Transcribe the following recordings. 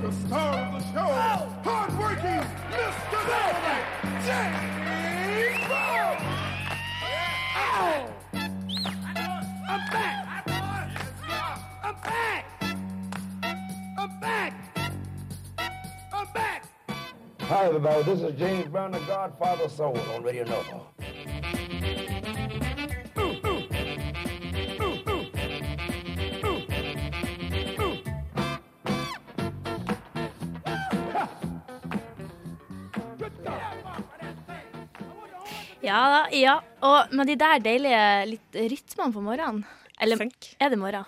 the star of the show, hard-working Mr. Dynamite, James Brown. I'm back! I'm back! I'm back! I'm back! Hi, everybody. This is James Brown, the Godfather of Soul on Radio Nova. Ja da, ja. Og med de der deilige litt rytmene på morgenen Eller Funk. er det morgen?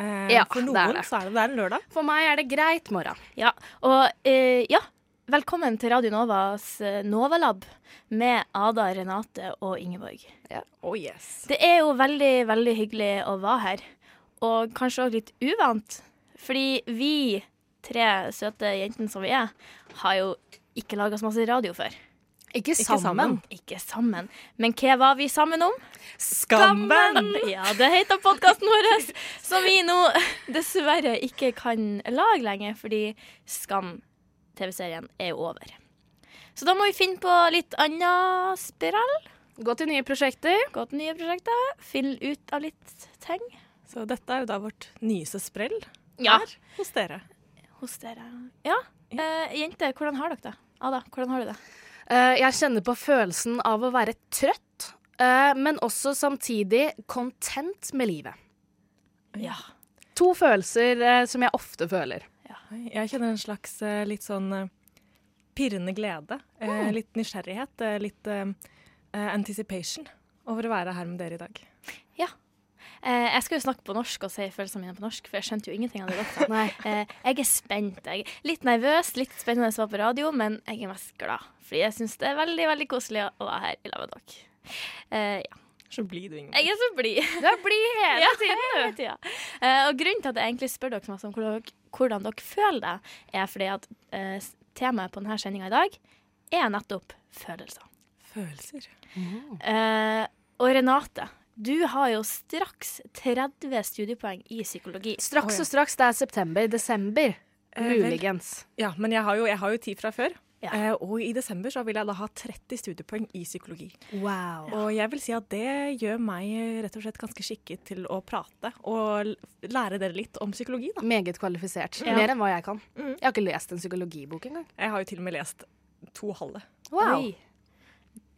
Eh, Ja, for det er noen det. så er det, det er lørdag. For meg er det greit morgen. Ja. Og eh, ja, velkommen til Radio Novas eh, Novalab med Ada, Renate og Ingeborg. Oh yes. Det er jo veldig, veldig hyggelig å være her. Og kanskje òg litt uvant. Fordi vi tre søte jentene som vi er, har jo ikke laga så masse radio før. Ikke Ikke sammen. sammen. Ikke sammen. Men hva var vi sammen om? Skammen! Ja, det heter podkasten vår, som vi nå dessverre ikke kan lage lenger, fordi Skam, TV-serien, er over. Så da må vi finne på litt anna spiral. Gå til nye prosjekter. Gå til nye prosjekter. Finn ut av litt ting. Så dette er jo da vårt nyeste sprell Ja. her hos dere. Hos dere. Ja. Eh, jenter, hvordan har dere det? Ada, hvordan har du det? Eh, jeg kjenner på følelsen av å være trøtt, eh, men også samtidig content med livet. Ja. To følelser eh, som jeg ofte føler. Jeg kjenner en slags litt sånn pirrende glede. Mm. Litt nysgjerrighet. Litt anticipation over å være her med dere i dag. Eh, jeg skal jo snakke på norsk og si følelsene mine på norsk, for jeg skjønte jo ingenting av det. Nei. Eh, jeg er spent. Jeg litt nervøs, litt spennende å være på radio, men jeg er mest glad. Fordi jeg syns det er veldig veldig koselig å være her i lag med dere. Eh, ja. Så blir du ingen. Jeg er så blid. Du er blid hele Ja, tiden, hele tida. Eh, og grunnen til at jeg egentlig spør dere om hvordan hvordan dere føler det, er fordi at eh, temaet på denne sendinga i dag er nettopp følelser. Følelser. Eh, og Renate, du har jo straks 30 studiepoeng i psykologi. Straks og straks. Det er september. Desember. Eh, vel. Muligens. Ja, men jeg har jo, jeg har jo tid fra før. Ja. Eh, og i desember så vil jeg da ha 30 studiepoeng i psykologi. Wow. Og jeg vil si at det gjør meg rett og slett ganske skikket til å prate og lære dere litt om psykologi. da. Meget kvalifisert. Ja. Mer enn hva jeg kan. Mm. Jeg har ikke lest en psykologibok engang. Jeg har jo til og med lest to halve. Oi.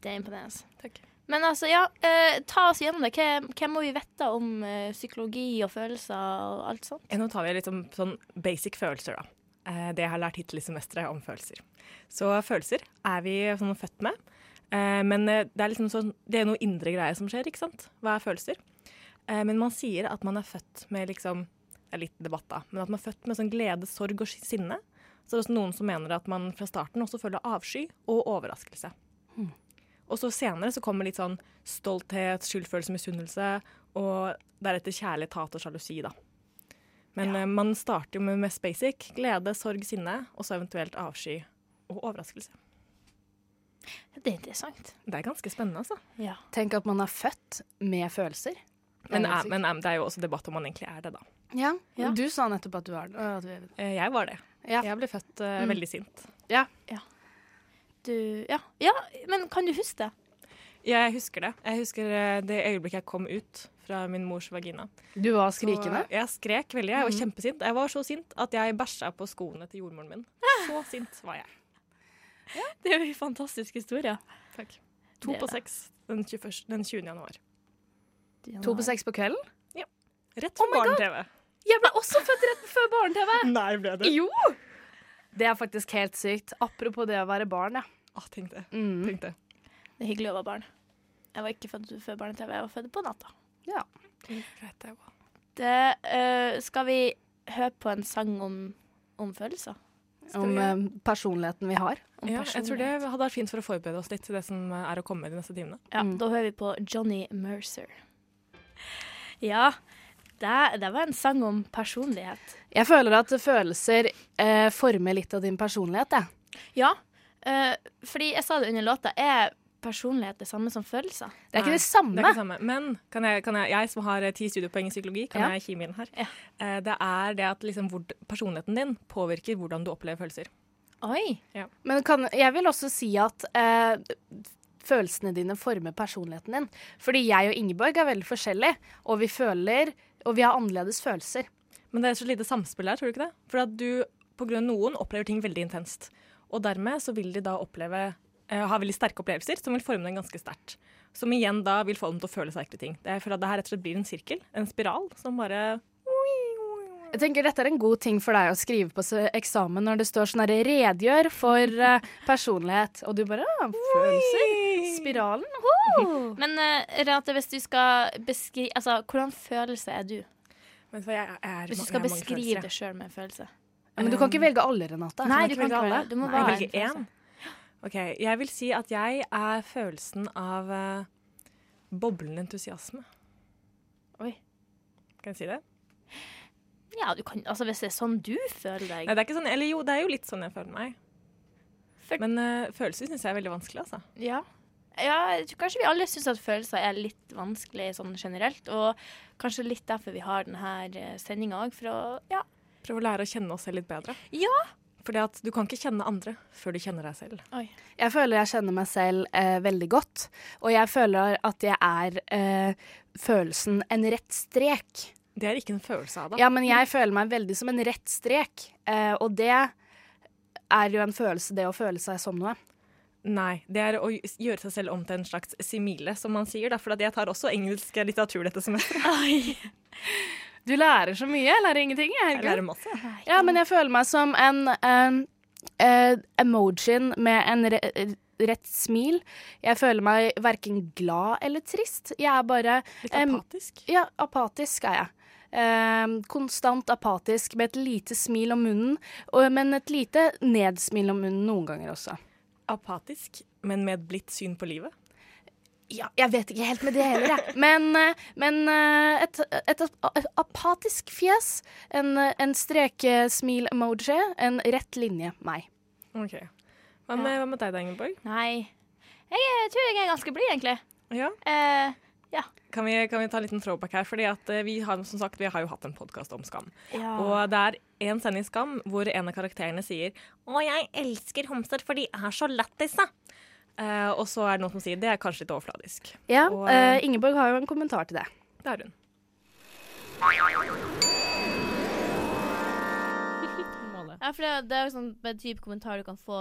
Det er imponerende. Takk. Men altså, ja, eh, ta oss gjennom det. Hva, må vi vite om eh, psykologi og følelser og alt sånt? Eh, Nå tar vi litt om sånn basic følelser, da. Eh, det jeg har lært hittil i semesteret om følelser. Så følelser er vi sånn født med. Eh, men eh, det er liksom sånn, det er noe indre greier som skjer, ikke sant? Hva er følelser? Men man sier at man er født med liksom Det er litt debatt, da. Men at man er født med sånn glede, sorg og sinne. Så det er også noen som mener at man fra starten også føler avsky og overraskelse. Og så senere så kommer litt sånn stolthet, skyldfølelse, misunnelse, og deretter kjærlighet, hat og sjalusi, da. Men ja. man starter jo med mest basic. Glede, sorg, sinne, og så eventuelt avsky og overraskelse. Det er interessant. Det er ganske spennende, altså. Ja. Tenk at man er født med følelser. Men, er men er, det er jo også debatt om man egentlig er det, da. Ja. Ja. Du sa nettopp at du er det. Eh, Jeg var det. Ja. Jeg ble født uh, Mm. veldig sint. Du, ja. ja, men kan du huske det? Ja, Jeg husker det. Jeg husker eh, det øyeblikket jeg kom ut fra min mors vagina. Du var Så skrikende. jeg skrek veldig. Jeg var Mhm. kjempesint. Jeg var så sint at jeg bæsja på skoene til jordmoren min. Så sint var jeg. Det er jo en fantastisk historie. Takk. To på seks den, 21, den 20. januar. To på seks på kvelden? Ja. Rett Oh my God. barne-TV. Jeg ble også født rett før barne-TV! Nei, ble det? Jo! Det er faktisk helt sykt. Apropos det å være barn, ja. Ah, tenk det. Mm. Tenk det. Det er hyggelig å være barn. Jeg var ikke født før barne-TV, jeg var født på natta. ja. Greit, det var. Det, eh, skal vi høre på en sang om, om følelser? Om vi- eh, personligheten vi har. Om Ja, jeg tror det hadde vært fint for å forberede oss litt til det som er å komme de neste timene. Ja, Mm. Da hører vi på Johnny Mercer. Ja, det, det var en sang om personlighet. Jeg føler at følelser eh, former litt av din personlighet, jeg. Ja, eh, fordi jeg sa det under låta. er personlighet det samme som følelser? Det er ikke det samme. Det ikke det samme. Men kan jeg, kan jeg, jeg som har eh, ti studiepoeng i psykologi, kan Ja. jeg kime inn her? Ja. Uh, Det er det at liksom hvor, personligheten din påvirker hvordan du opplever følelser. Oi. Men kan, jeg vil også si at uh, følelsene dine former personligheten din. Fordi jeg og Ingeborg er veldig forskjellige, og vi føler Og vi har annerledes følelser. Men det er så lite samspill der, tror du ikke det? For at du på grunn av noen opplever ting veldig intenst. Og dermed så vil de da oppleve eh, ha veldig sterke opplevelser som vil forme dem ganske sterkt. Som igjen da vil få dem til å føle sterke ting. Det er for at det her rett og slett blir en sirkel, en spiral, som bare Jeg tenker Dette er en god ting for deg å skrive på eksamen når det står sånn herre 'redegjør for eh, personlighet', og du bare ah, 'følelser'. Spiralen. Oh. Men uh, Renate, hvis du skal beskrive Altså, hvordan følelse er du? Hva, jeg, jeg er, Hvis du skal beskrive følelser, det sjøl med en følelse. Men du kan ikke velge alle, Renate. Nei, du kan ikke velge alle. Du må Nei, velger én. OK. Jeg vil si at jeg er følelsen av uh, boblende entusiasme. Oi. Kan jeg si det? Ja, du kan, altså hvis det er sånn du føler deg. Nei, det er ikke sånn, eller jo, det er jo litt sånn jeg føler meg. For- Men uh, følelser syns jeg er veldig vanskelig, altså. Ja. ja, jeg tror kanskje vi alle syns at følelser er litt vanskelig sånn generelt. Og kanskje litt derfor vi har denne sendinga òg, for å ja. Prøve å lære å kjenne oss selv litt bedre. Ja. Fordi at du kan ikke kjenne andre før du kjenner deg selv. Jeg føler jeg kjenner meg selv eh, veldig godt, og jeg føler at jeg er eh, følelsen en rett strek. Det er ikke en følelse av det. Ja, men jeg føler meg veldig som en rett strek, eh, og det er jo en følelse, det å føle seg som noe. Nei, det er å gjøre seg selv om til en slags simile, som man sier. Da, for jeg tar også engelsk litteratur dette semesteret. Du lærer så mye, jeg lærer ingenting. Jeg, Jeg lærer masse. Ja, men jeg føler meg som en um, uh, emojien med en re rett smil. Jeg føler meg verken glad eller trist. Jeg er bare Litt apatisk? apatisk. Ja, apatisk er jeg. Um, konstant apatisk med et lite smil om munnen, og, men et lite nedsmil om munnen noen ganger også. Apatisk, men med et blidt syn på livet. Ja, jeg vet ikke helt med det heller, jeg. Men, eh, men eh, et, et, et apatisk fjes, en, en strekesmil-emoji, en rett linje meg. Ok. Hva med, hva med deg da, Ingeborg? Nei. Jeg, tror jeg er ganske blid, egentlig. Ja. Eh, Kan vi, kan vi ta en liten throwback her? Fordi at eh, vi har, som sagt, vi har jo hatt en podkast om skam. ja. Og det er en sending Skam hvor en av karakterene sier Å, jeg elsker homser, for de er så lættis, Eh, og så er det noen som sier det er kanskje litt overfladisk. Ja, Og, uh, Ingeborg har jo en kommentar til det. Det har hun. Ja, for det, det er jo sånn en type kommentar du kan få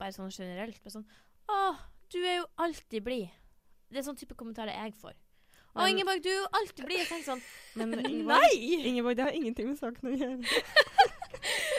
bare sånn generelt. Bare sånn Å, du er jo alltid blid. Det er sånn type kommentarer jeg får. Å, Men- Ingeborg, du er jo alltid blid. Jeg tenker sånn Men Ingeborg, Ingeborg, det har ingenting med saken å gjøre.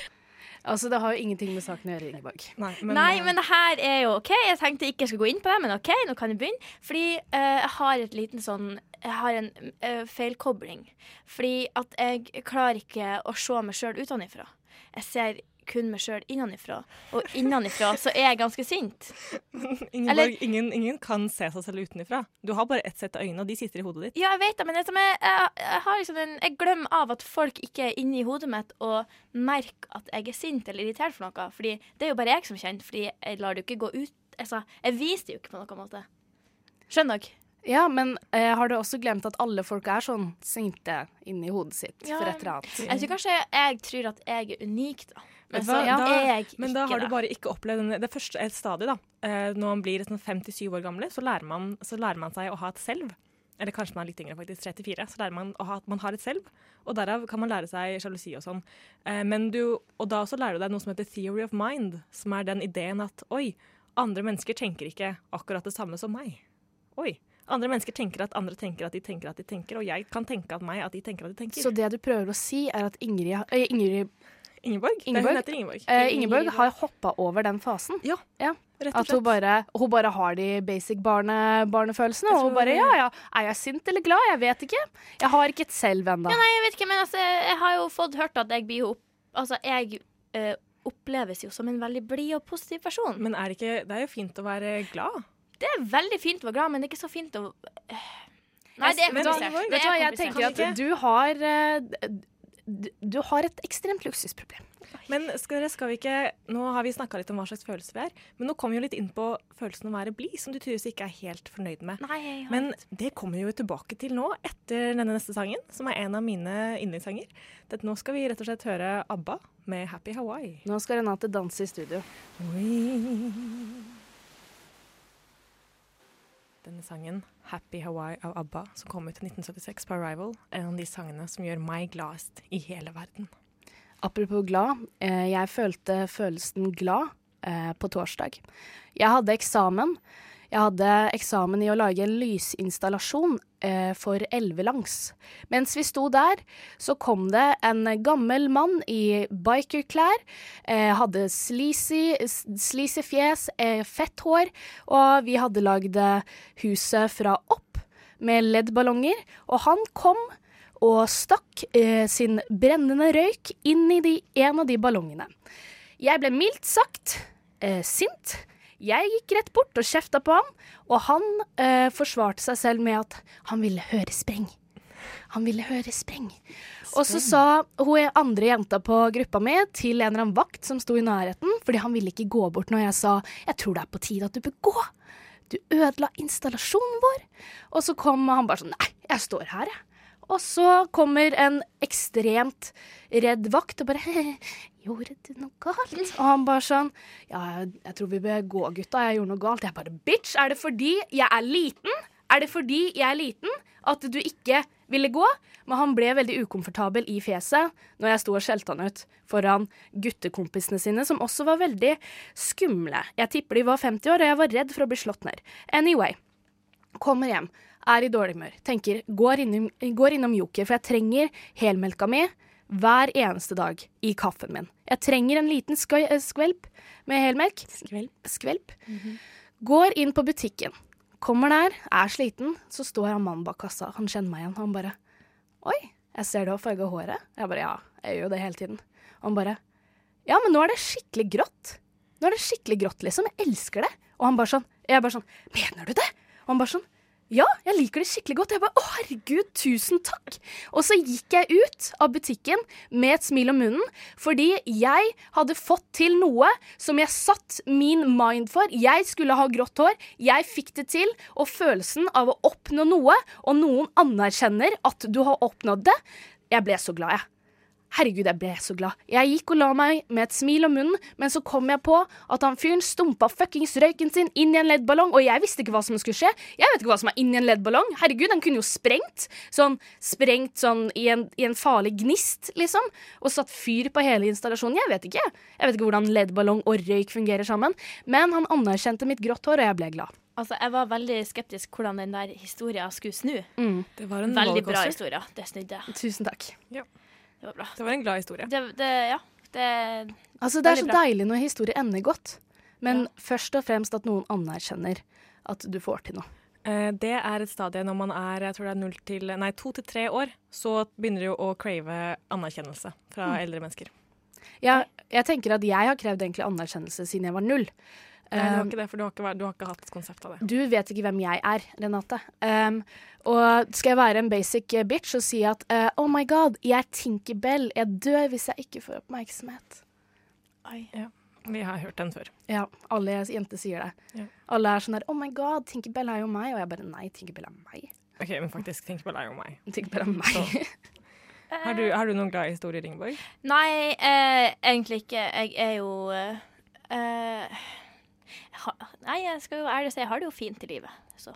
Altså, det har jo ingenting med saken å gjøre, Ingeborg. Nei, men, Nei, eh, men det her er jo OK. Jeg tenkte ikke jeg skulle gå inn på det, men OK, nå kan jeg begynne. Fordi uh, jeg har et liten sånn Jeg har en uh, feilkobling. Fordi at jeg klarer ikke å se meg sjøl utenfra. Jeg ser kun meg sjøl innenfra. Og innenfra så er jeg ganske sint. Ingeborg, eller- ingen, ingen kan se seg selv utenfra. Du har bare ett sett av øyne, og de sitter i hodet ditt. Ja, jeg vet det, men jeg, jeg, jeg, har liksom en, jeg glemmer av at folk ikke er inni hodet mitt og merker at jeg er sint eller irritert for noe. Fordi det er jo bare jeg som kjenner, fordi jeg lar det jo ikke gå ut Altså, jeg viser det jo ikke på noen måte. Skjønner dere? Ja, men eh, har du også glemt at alle folk er sånn sinte inni hodet sitt Ja. for et eller annet? Jeg tror kanskje jeg tror at jeg er unik, da. Men Vet du så hva? ja, Da- jeg Men da har du bare ikke opplevd den- det første et stadiet, da. Eh, når man blir sånn 57 år gamle, så lærer, man, så lærer man seg å ha et selv. Eller kanskje man er litt yngre, faktisk. 34. Så lærer man å ha, at man har et selv. Og derav kan man lære seg sjalusi og sånn. Eh, men du, og da også lærer du deg noe som heter theory of mind, som er den ideen at oi, andre mennesker tenker ikke akkurat det samme som meg. Oi. Andre mennesker tenker at andre tenker at de tenker at de tenker, og jeg kan tenke at meg at de tenker at de tenker. Så det du prøver å si, er at Ingrid, eh, Ingrid, Ingeborg? Det, Ingeborg? hun heter Ingeborg. eh, Ingeborg har hoppa over den fasen. Ja, Ja. rett og At hun slett. bare, hun bare har de basic barne, barnefølelsene. Og hun bare ja, ja, er jeg sint eller glad? Jeg vet ikke. Jeg har ikke et selv ennå. Ja, nei, jeg vet ikke, men altså, jeg har jo fått hørt at jeg blir opp... Altså, jeg øh, oppleves jo som en veldig blid og positiv person. Men er det ikke Det er jo fint å være glad. Det er veldig fint å være glad, men det er ikke så fint å Nei, det er Men komplisert. er, Det Vet du hva, er jeg tenker at du har Du har et ekstremt luksusproblem. Men skal, dere, skal vi ikke Nå har vi snakka litt om hva slags følelser vi er, men nå kommer vi jo litt inn på følelsen å være blid, som du tydeligvis ikke er helt fornøyd med. Nei, jeg har Men det kommer vi jo tilbake til nå, etter denne neste sangen, som er en av mine yndlingssanger. Nå skal vi rett og slett høre ABBA med 'Happy Hawaii'. Nå skal Renate danse i studio. Denne sangen, 'Happy Hawaii' av ABBA, som kom ut i 1976 på Arrival, er en av de sangene som gjør meg gladest i hele verden. Apropos glad. Eh, jeg følte følelsen glad eh, på torsdag. Jeg hadde eksamen. Jeg hadde eksamen i å lage en lysinstallasjon for Elvelangs. Mens vi sto der, så kom det en gammel mann i bikerklær. Eh, hadde sleazy, fjes, eh, fett hår, og vi hadde lagd eh, huset fra opp med LED-ballonger. Og han kom og stakk eh, sin brennende røyk inn i de, en av de ballongene. Jeg ble mildt sagt eh, sint. Jeg gikk rett bort og kjefta på han, og han eh, forsvarte seg selv med at han ville høre spreng. Han ville høre spreng. Og så sa hun andre jenta på gruppa mi til en eller annen vakt som sto i nærheten, fordi han ville ikke gå bort når jeg sa 'jeg tror det er på tide at du bør gå'. Du ødela installasjonen vår. Og så kom han bare sånn 'nei, jeg står her, jeg'. Og så kommer en ekstremt redd vakt og bare 'Gjorde du noe galt?' Og han bare sånn 'Ja, jeg, tror vi bør gå, gutta. Jeg gjorde noe galt.' Jeg bare 'Bitch, er det fordi jeg er liten? Er det fordi jeg er liten at du ikke ville gå?' Men han ble veldig ukomfortabel i fjeset når jeg sto og skjelte han ut foran guttekompisene sine, som også var veldig skumle. Jeg tipper de var 50 år, og jeg var redd for å bli slått ned. Anyway. Kommer hjem, er i dårlig humør, tenker går innom, går innom Joker, for jeg trenger helmelka mi hver eneste dag i kaffen min. Jeg trenger en liten eh, skvelp med helmelk. Skvelp. Skvelp. Går inn på butikken. Kommer der, er sliten, så står han mannen bak kassa. Han kjenner meg igjen. Han bare Oi, jeg ser du har farga håret. Jeg bare ja, jeg gjør jo det hele tiden. Og han bare Ja, men nå er det skikkelig grått. Nå er det skikkelig grått, liksom. Jeg elsker det. Og han bare sånn Jeg bare sånn Mener du det? Og han bare sånn ja, jeg liker det skikkelig godt. Jeg bare, Å, herregud, tusen takk. Og så gikk jeg ut av butikken med et smil om munnen, fordi jeg hadde fått til noe som jeg satt min mind for. Jeg skulle ha grått hår. Jeg fikk det til. Og følelsen av å oppnå noe, og noen anerkjenner at du har oppnådd det, jeg ble så glad, jeg. Herregud, jeg ble så glad. Jeg gikk og la meg med et smil om munnen, men så kom jeg på at han fyren stumpa fuckings røyken sin inn i en LED-ballong, og jeg visste ikke hva som skulle skje. Jeg vet ikke hva som er inni en LED-ballong. Herregud, den kunne jo sprengt. Sånn sprengt sånn i en, i en farlig gnist, liksom. Og satt fyr på hele installasjonen. Jeg vet ikke. Jeg vet ikke hvordan LED-ballong og røyk fungerer sammen. Men han anerkjente mitt grått hår, og jeg ble glad. Altså, jeg var veldig skeptisk hvordan den der historien skulle snu. Det var en Veldig bra historie. Det snudde. Tusen takk. Det var bra. Det var en glad historie. Det, det, ja. Det, Altså, det er så bra. deilig når historier ender godt. Men først og fremst at noen anerkjenner at du får til noe. Eh, Det er et stadie når man er jeg tror det er null til, nei, to til tre år, så begynner du å crave anerkjennelse fra Mm. eldre mennesker. Jeg, jeg tenker at jeg har krevd egentlig anerkjennelse siden jeg var null. Nei, du har Um, ikke det, for du har ikke, du har ikke hatt et konsept av det. du vet ikke hvem jeg er, Renate. Um, og skal jeg være en basic eh, bitch og si at uh, oh my god, jeg er Tinkerbell, jeg dør hvis jeg ikke får oppmerksomhet. oi. Vi har hørt den før. Ja, alle jenter sier det. Ja. Alle er sånn der oh my god, Tinkerbell er jo meg. Og jeg bare nei, Tinkerbell er meg. Ok, men faktisk, Tinkerbell er jo meg. Tinkerbell er meg. Har du, har du noen glade historier, Ingeborg? Nei, eh, egentlig ikke. Jeg er jo eh, eh, Nei, jeg skal jo ærlig si, jeg har det jo fint i livet. Så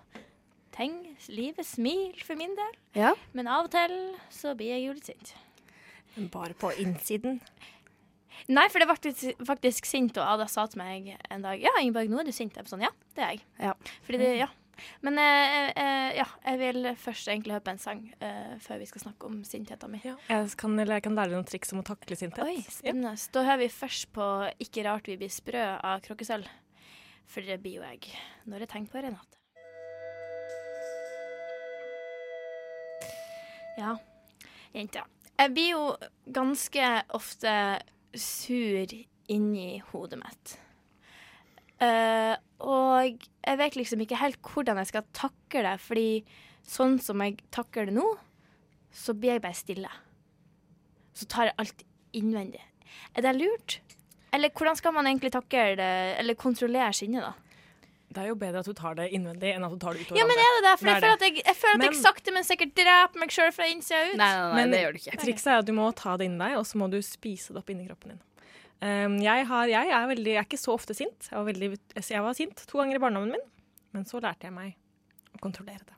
tenk livet smil for min del. ja. Men av og til så blir jeg jo litt sint. Men bare på innsiden. Nei, for det ble faktisk, sint, og Ada sa til meg en dag Ja, Ingeborg, nå er du sint. Jeg var sånn, ja, det er jeg. Ja. Fordi det, ja. Men eh, eh, ja, jeg vil først egentlig høre på en sang eh, før vi skal snakke om sintheten min. Ja. Jeg, kan, eller jeg kan lære deg noen triks om å takle sinthet. Oi, spennende. Da hører vi først på 'Ikke rart vi blir sprø' av Krokkesølv. For det blir jo jeg når jeg tenker på Renate. Ja, jenta. Jeg blir jo ganske ofte sur inni hodet mitt. Uh, og jeg vet liksom ikke helt hvordan jeg skal takle det, fordi sånn som jeg takler det nå, så blir jeg bare stille. Så tar jeg alt innvendig. Er det lurt? Eller hvordan skal man egentlig takle det, eller kontrollere sinnet, da? Det er jo bedre at du tar det innvendig enn at du tar det utover Ja, men er det det? For jeg er føler at jeg, jeg, føler at jeg sakte, men sikkert dreper meg sjøl fra innsida ut. Nei, nei, nei, Men det gjør du ikke. Trikset er at du må ta det inni deg, og så må du spise det opp inni kroppen din. Um, jeg, har, jeg, er veldig, jeg er ikke så ofte sint. Jeg var, veldig, jeg var sint to ganger i barndommen min, men så lærte jeg meg å kontrollere det.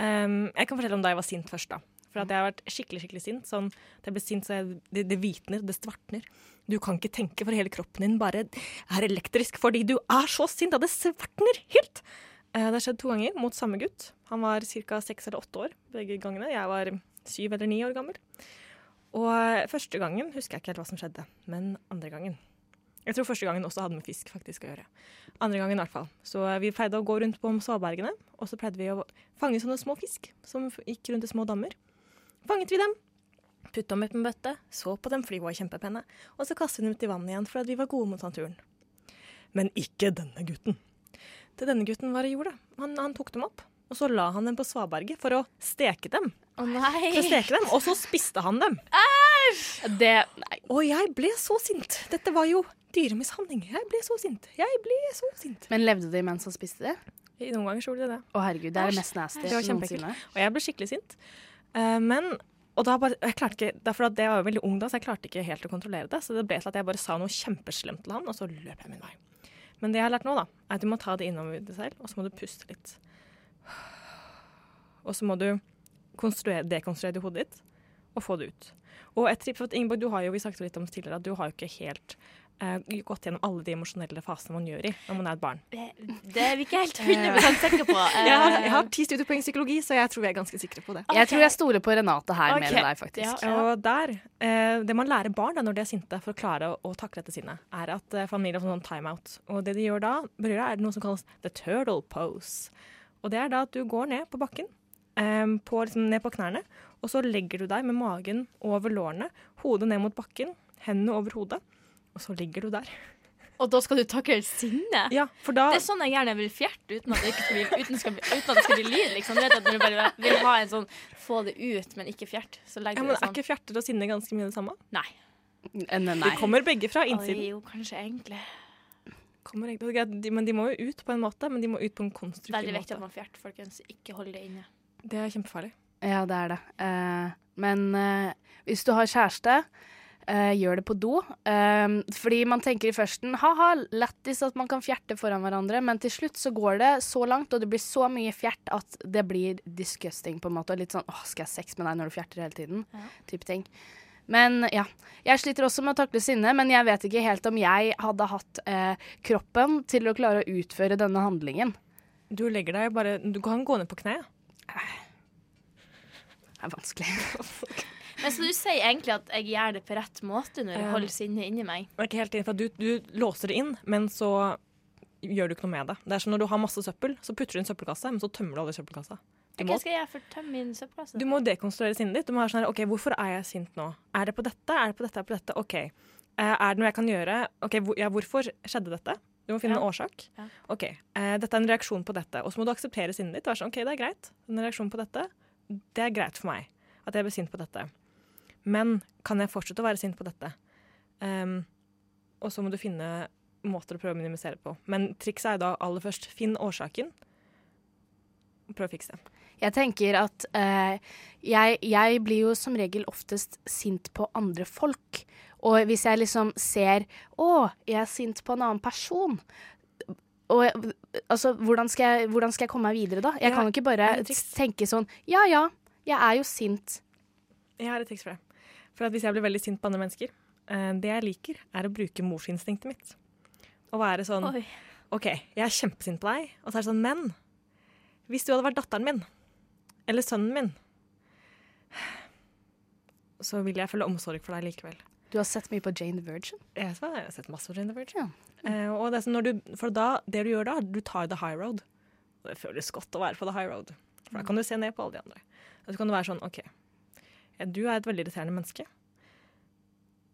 Um, jeg kan fortelle om da jeg var sint først. da. For at jeg har vært skikkelig skikkelig sint. Sånn, at jeg ble sint så jeg, det, det hvitner, det svartner. Du kan ikke tenke, for hele kroppen din bare er elektrisk fordi du er så sint at det svartner helt. Eh, det har skjedd to ganger mot samme gutt. Han var ca. seks eller åtte år begge gangene. Jeg var syv eller ni år gammel. Og eh, første gangen husker jeg ikke helt hva som skjedde, men andre gangen Jeg tror første gangen også hadde med fisk faktisk å gjøre. Andre gangen i hvert fall. Så eh, vi pleide å gå rundt på svabergene, og så pleide vi å fange sånne små fisk som gikk rundt i små dammer. Fanget vi dem, putta dem opp en bøtte, så på dem, for de var kjempepene, og så kastet vi dem ut i vannet igjen for at vi var gode mot naturen. Men ikke denne gutten. Til denne gutten var det jorda. han, han tok dem opp, og så la han dem på svaberget for å steke dem. Å nei. For å steke dem, og så spiste han dem. Det Nei. Og jeg ble så sint. Dette var jo dyremishandling. Jeg ble så sint. Jeg ble så sint. Men levde de mens han spiste det? Noen ganger gjorde de det. Å herregud, det er det mest nasty Det var kjempeekkelt. noensinne. Og jeg ble skikkelig sint. Eh, men og da bare, jeg klarte ikke, at jeg var jo veldig ung da, så jeg klarte ikke helt å kontrollere det. Så det ble til at jeg bare sa noe kjempeslemt til han, og så løp jeg min vei. Men det jeg har lært nå, da, er at du må ta det innover deg selv, og så må du puste litt. Og så må du dekonstruere det i hodet ditt, og få det ut. Og et tripp, for Ingeborg, du har jo, vi snakket litt om det tidligere, at du har jo ikke helt gått gjennom alle de emosjonelle fasene man gjør i når man er et barn. Det, det er vi ikke helt 100 sikre på. Jeg har, jeg har ti studiepoeng i psykologi, så jeg tror vi er ganske sikre på det. Jeg tror jeg stoler på Renate her mer enn deg, faktisk. Ja. Og der, eh, Det man lærer barn da, når de er sinte for å klare å, å takle dette sinnet, er at familien får sånn timeout. Og det de gjør da, bryr deg, er noe som kalles the turtle pose. Og det er da at du går ned på bakken, eh, på, liksom, ned på knærne, og så legger du deg med magen over lårene, hodet ned mot bakken, hendene over hodet, og så ligger du der. Og da skal du takle sinne? Ja, for da Det er sånn jeg gjerne vil fjerte uten at det, ikke skal bli, uten, skal uten at det skal bli lyd. Liksom. Du vet at du bare vil ha en sånn få det ut, men ikke fjert, så ja, men Er det sånn. ikke fjerter og sinne ganske mye det samme? Nei. Eh, Nei. De kommer begge fra Oi, innsiden. jo, kanskje egentlig. Kommer egentlig, det er greit, de, men de må jo ut på en måte, men de må ut på en konstruktiv måte. Veldig viktig at man fjerter, folkens. Ikke hold det inne. Det er kjempefarlig. Ja, det er det. Uh, men uh, hvis du har kjæreste, eh, gjør det på do. Um, fordi man tenker i førsten ha-ha, lættis at man kan fjerte foran hverandre, men til slutt så går det så langt, og det blir så mye fjert at det blir disgusting, på en måte. Og litt sånn åh, skal jeg ha sex med deg når du fjerter hele tiden? Ja. Type ting. Men ja. Jeg sliter også med å takle sinne, men jeg vet ikke helt om jeg hadde hatt uh, kroppen til å klare å utføre denne handlingen. Du legger deg bare Du kan gå ned på kne. Det er vanskelig. Men Så du sier egentlig at jeg gjør det på rett måte når jeg holder sinnet inni meg? Det er ikke helt inn, for du, du låser det inn, men så gjør du ikke noe med det. Det er som når du har masse søppel, så putter du inn søppelkasse, men så tømmer du alle søppelkassa. Du Hva må, skal jeg gjøre for å tømme min søppelkasse? du må dekonstruere sinnet ditt. Du må være sånn her, OK, hvorfor er jeg sint nå? Er det på dette? Er det på dette? Er det på dette? OK. Eh, er det noe jeg kan gjøre? OK, hvor, ja, hvorfor skjedde dette? Du må finne Ja. en årsak. Ja. OK, eh, dette er en reaksjon på dette. Og så må du akseptere sinnet ditt. være sånn, OK, det er greit. En reaksjon på dette, det er greit for meg. At jeg blir sint på dette. Men kan jeg fortsette å være sint på dette? Um, og så må du finne måter å prøve å minimisere på. Men trikset er da aller først finn årsaken, og prøv å fikse det. Jeg tenker at eh, jeg, jeg blir jo som regel oftest sint på andre folk. Og hvis jeg liksom ser Å, jeg er sint på en annen person. Og altså, hvordan skal, jeg, hvordan skal jeg komme meg videre da? Jeg Ja, kan jo ikke bare tenke sånn Ja ja, jeg er jo sint. Jeg har et triks for det. For at hvis jeg blir veldig sint på andre mennesker, eh, det jeg liker, er å bruke morsinstinktet mitt. Å være sånn Oi. OK, jeg er kjempesint på deg, og så er det sånn Men hvis du hadde vært datteren min, eller sønnen min, så vil jeg føle omsorg for deg likevel. Du har sett mye på Jane the Virgin? Jeg jeg har sett masse på Jane the Virgin. Ja. Eh, og det sånn når du, for da, det du gjør da, du tar the high road. Det føles godt å være på the high road. For da kan du se ned på alle de andre. Og så kan du være sånn OK, du er et veldig irriterende menneske.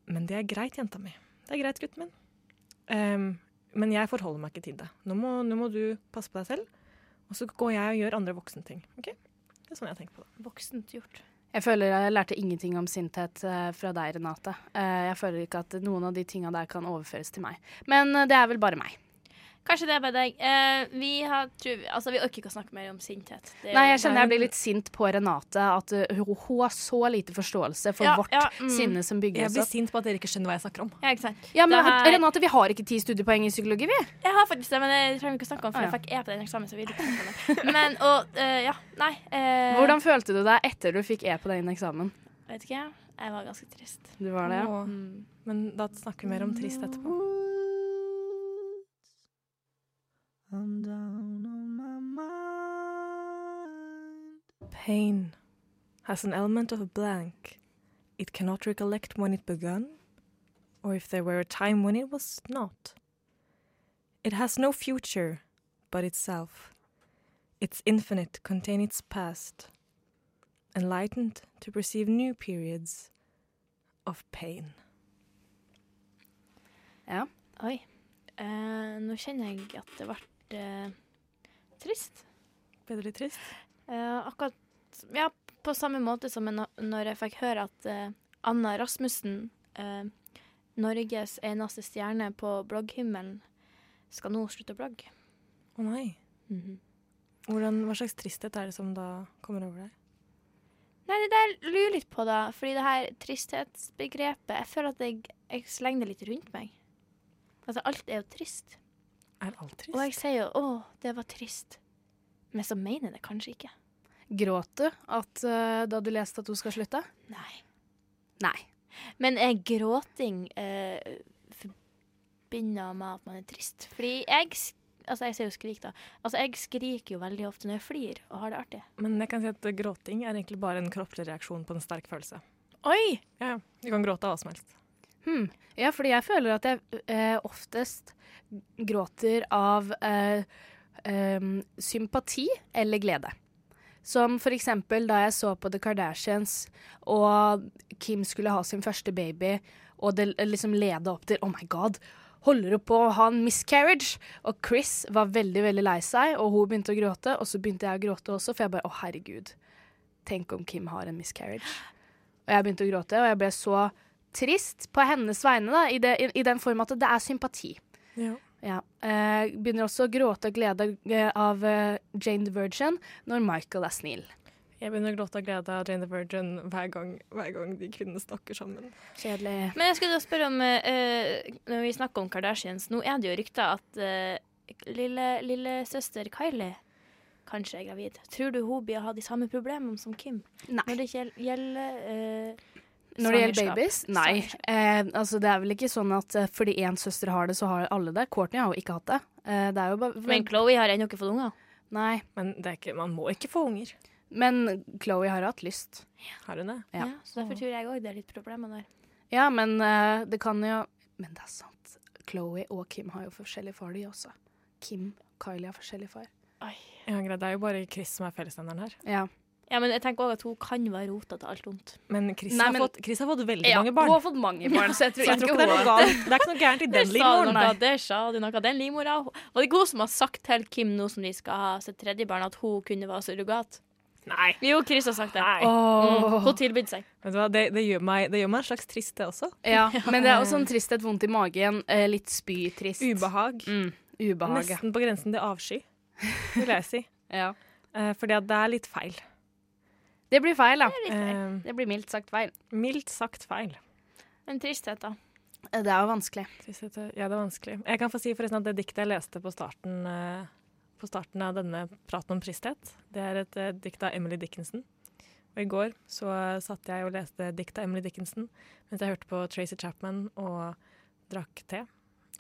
Men det er greit, jenta mi. Det er greit, gutten min. Um, men jeg forholder meg ikke til det. Nå må, nå må du passe på deg selv. Og så går jeg og gjør andre voksne ting. Det er sånn jeg tenker på det. Voksent gjort. Jeg føler jeg lærte ingenting om sinthet eh, fra deg, Renate. Eh, jeg føler ikke at noen av de tinga der kan overføres til meg. Men eh, det er vel bare meg. Kanskje det er bare deg. Eh, vi, har, tror, vi- altså, vi orker ikke å snakke mer om sinthet. Det Nei, jeg kjenner jeg blir litt sint på Renate. At uh, hun, hun har så lite forståelse for Ja, vårt ja, mm. sinne som bygger Jeg blir sint på at dere ikke skjønner hva jeg snakker om. Ja, ikke sant? Ja, men her- Renate, vi har ikke ti studiepoeng i psykologi, vi. Jeg har faktisk det, men det trenger vi ikke å snakke om, for Ah, ja. jeg fikk E på den eksamen. Så vi ikke snakke om det. Men, og, uh, ja, nei. Uh... Hvordan følte du deg etter du fikk E på den eksamen? Vet ikke, jeg var ganske trist. Du var det, ja? Mm. Men da snakker vi mer om trist etterpå. Pain has an element of a blank. It cannot recollect when it begun, or if there were a time when it was not. It has no future but itself. Its infinite contain its past, enlightened to perceive new periods of pain. Ja. Oi. Eh, nå kjenner jeg at det ble eh, trist. Ble du litt trist? Eh, akkurat Ja, på samme måte som når jeg fikk høre at eh, Anna Rasmussen, eh, Norges eneste stjerne på blogghimmelen, skal nå slutte å blogge. Å nei. Mhm. Hvordan, hva slags tristhet er det som da kommer over deg? Nei, det der lurer litt på, da. Fordi det her tristhetsbegrepet Jeg føler at jeg, jeg slenger det litt rundt meg. Altså, alt er jo trist. Er alt trist? Og jeg sier jo 'å, det var trist'. Men så mener jeg det kanskje ikke. Gråt du at, uh, da du leste at hun skal slutte? Nei. Nei. Men er gråting uh, forbinder med at man er trist? Fordi jeg Altså, jeg sier jo skrik, da. Altså, jeg skriker jo veldig ofte når jeg flirer og har det artig. Men jeg kan si at gråting er egentlig bare en kroppslig reaksjon på en sterk følelse. Oi! Ja, ja. Du kan gråte av hva som helst. Hmm. Ja, fordi jeg føler at jeg eh, oftest gråter av eh, eh, sympati eller glede. Som for eksempel da jeg så på The Kardashians, og Kim skulle ha sin første baby, og det liksom leda opp til Oh my God, holder hun på å ha en miscarriage? Og Chris var veldig, veldig lei seg, og hun begynte å gråte, og så begynte jeg å gråte også, for jeg bare Å, herregud. Tenk om Kim har en miscarriage. Og jeg begynte å gråte, og jeg ble så trist på hennes vegne, da, i, det, i, i den form at det er sympati. Ja. Ja. Eh, begynner også å gråte av glede eh, av eh, Jane the Virgin når Michael er snill. Jeg begynner å gråte av glede av Jane the Virgin hver gang, hver gang de kvinnene snakker sammen. Kjedelig. Men jeg skulle da spørre om eh, eh, Når vi snakker om Kardashians, nå er det jo rykter at uh, lille, lillesøster Kylie kanskje er gravid. Tror du hun blir ha de samme problemene som Kim Nei. når det gjel- gjelder eh, Når det gjelder babies? Nei. Eh, altså, det er vel ikke sånn at eh, fordi én søster har det, så har alle det. Courtney har jo ikke hatt det. Eh, det er jo bare Men Chloé har ennå ikke fått unger. Nei. Men det er ikke, man må ikke få unger. Men Chloé har hatt lyst. Har hun det? Ja. Ja. så derfor tror jeg òg det er litt problemer der. Ja, men eh, det kan jo Men det er sant. Chloé og Kim har jo forskjellig far, de også. Kim Kylie har forskjellig far. Ja, greit. Det er jo bare Chris som er fellesnevneren her. Ja. Ja, men jeg tenker også at hun kan være rota til alt vondt. Men Chris, Nei, har, men- fått, Chris har fått veldig Ja, mange barn. Hun har fått mange barn, så jeg tror, Så jeg tror ikke det er. Det er ikke noe gærent i den livmoren. Det sa du noe. Den livmora Var det ikke hun som har sagt til Kim nå som de skal ha sitt tredje barn, at hun kunne være surrogat? Nei. Jo, Chris har sagt det. Oh. Mm, hun tilbød seg. Vet du hva? Det, det, gjør meg, det gjør meg en slags trist, det også. Ja, men det er også en tristhet, vondt i magen, eh, litt spytrist. Ubehag. Mm, ubehag. Nesten på grensen til avsky, vil jeg si. ja. Eh, fordi at det er litt feil. Det blir feil, da. Eh, Det blir mildt sagt feil. mildt sagt feil. En tristhet, da. Eh, Det er jo vanskelig. Tristhet, Ja, det er vanskelig. Jeg kan få si forresten at det diktet jeg leste på starten, eh, på starten av denne praten om tristhet, det er et eh, dikt av Emily Dickinson. Og i går så eh, satt jeg og leste dikt av Emily Dickinson mens jeg hørte på Tracy Chapman og drakk te.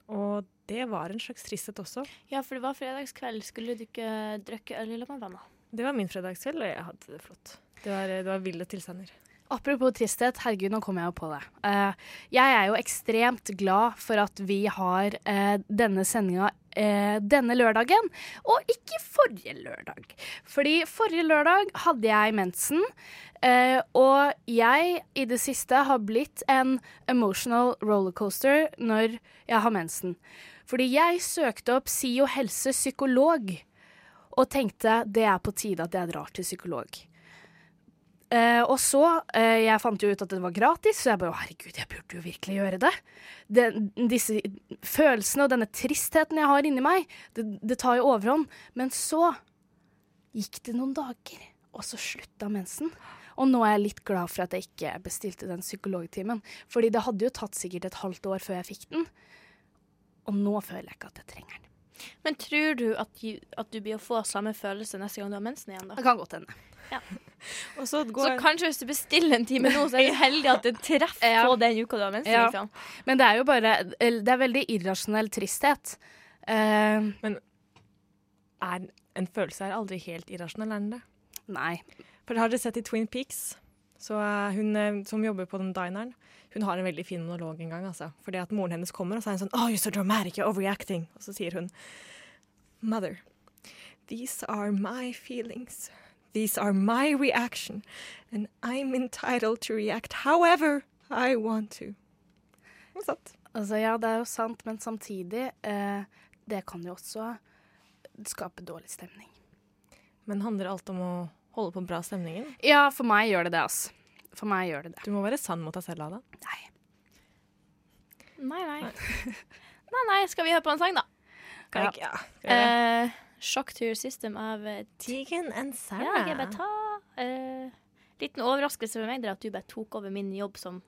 Og det var en slags tristhet også. Ja, for det var fredagskveld. Skulle du ikke drikke øl sammen med venner? Det var min fredagskveld, og jeg hadde det flott. Det var, det var ville tilstander. Apropos tristhet, herregud, nå kom jeg jo på det. Uh, jeg er jo ekstremt glad for at vi har uh, denne sendinga uh, denne lørdagen, og ikke forrige lørdag. Fordi forrige lørdag hadde jeg mensen, og jeg i det siste har blitt en emotional rollercoaster når jeg har mensen. Fordi jeg søkte opp SIO helse psykolog, og tenkte det er på tide at jeg drar til psykolog. Eh, og så eh, Jeg fant jo ut at det var gratis, så jeg bare herregud, jeg burde jo virkelig gjøre det. Den, disse følelsene og denne tristheten jeg har inni meg, det, det tar jo overhånd. Men så gikk det noen dager, og så slutta mensen. Og nå er jeg litt glad for at jeg ikke bestilte den psykologtimen. Fordi det hadde jo tatt sikkert et halvt år før jeg fikk den. Og nå føler jeg ikke at jeg trenger den. Men tror du at, du at du blir å få samme følelse neste gang du har mensen igjen, da? Det kan godt hende. Og så Så går kanskje hvis du bestiller en time nå, så er du heldig at det treffer Ja. på den uka du har mensen. Ja. Liksom. Men det er jo bare Det er veldig irrasjonell tristhet. Men er en følelse er aldri helt irrasjonell, er den det? nei. For har dere sett i Twin Peaks? Så eh, hun eh, som jobber på den dineren, hun har en veldig fin monolog en gang. Altså. Fordi at moren hennes kommer, og så er hun sånn Oh, you're so dramatic, you're overreacting. Og så sier hun Mother, these are my feelings. These are my reaction. And I'm entitled to react however I want to. Noe sant. Altså, ja, det er jo sant, men samtidig eh, Det kan jo også skape dårlig stemning. Men handler alt om å holde på bra stemningen? Ja, for meg gjør det det, altså. For meg gjør det det. Du må være sann mot deg selv, Ada. Nei. Nei, nei. nei, nei. Skal vi høre på en sang, da? Kan ja. ikke- ja. skal? Eh, Shock to your system av eh, Tegan and Ja, jeg bare ta uh, Liten overraskelse for meg er at du bare tok over min jobb som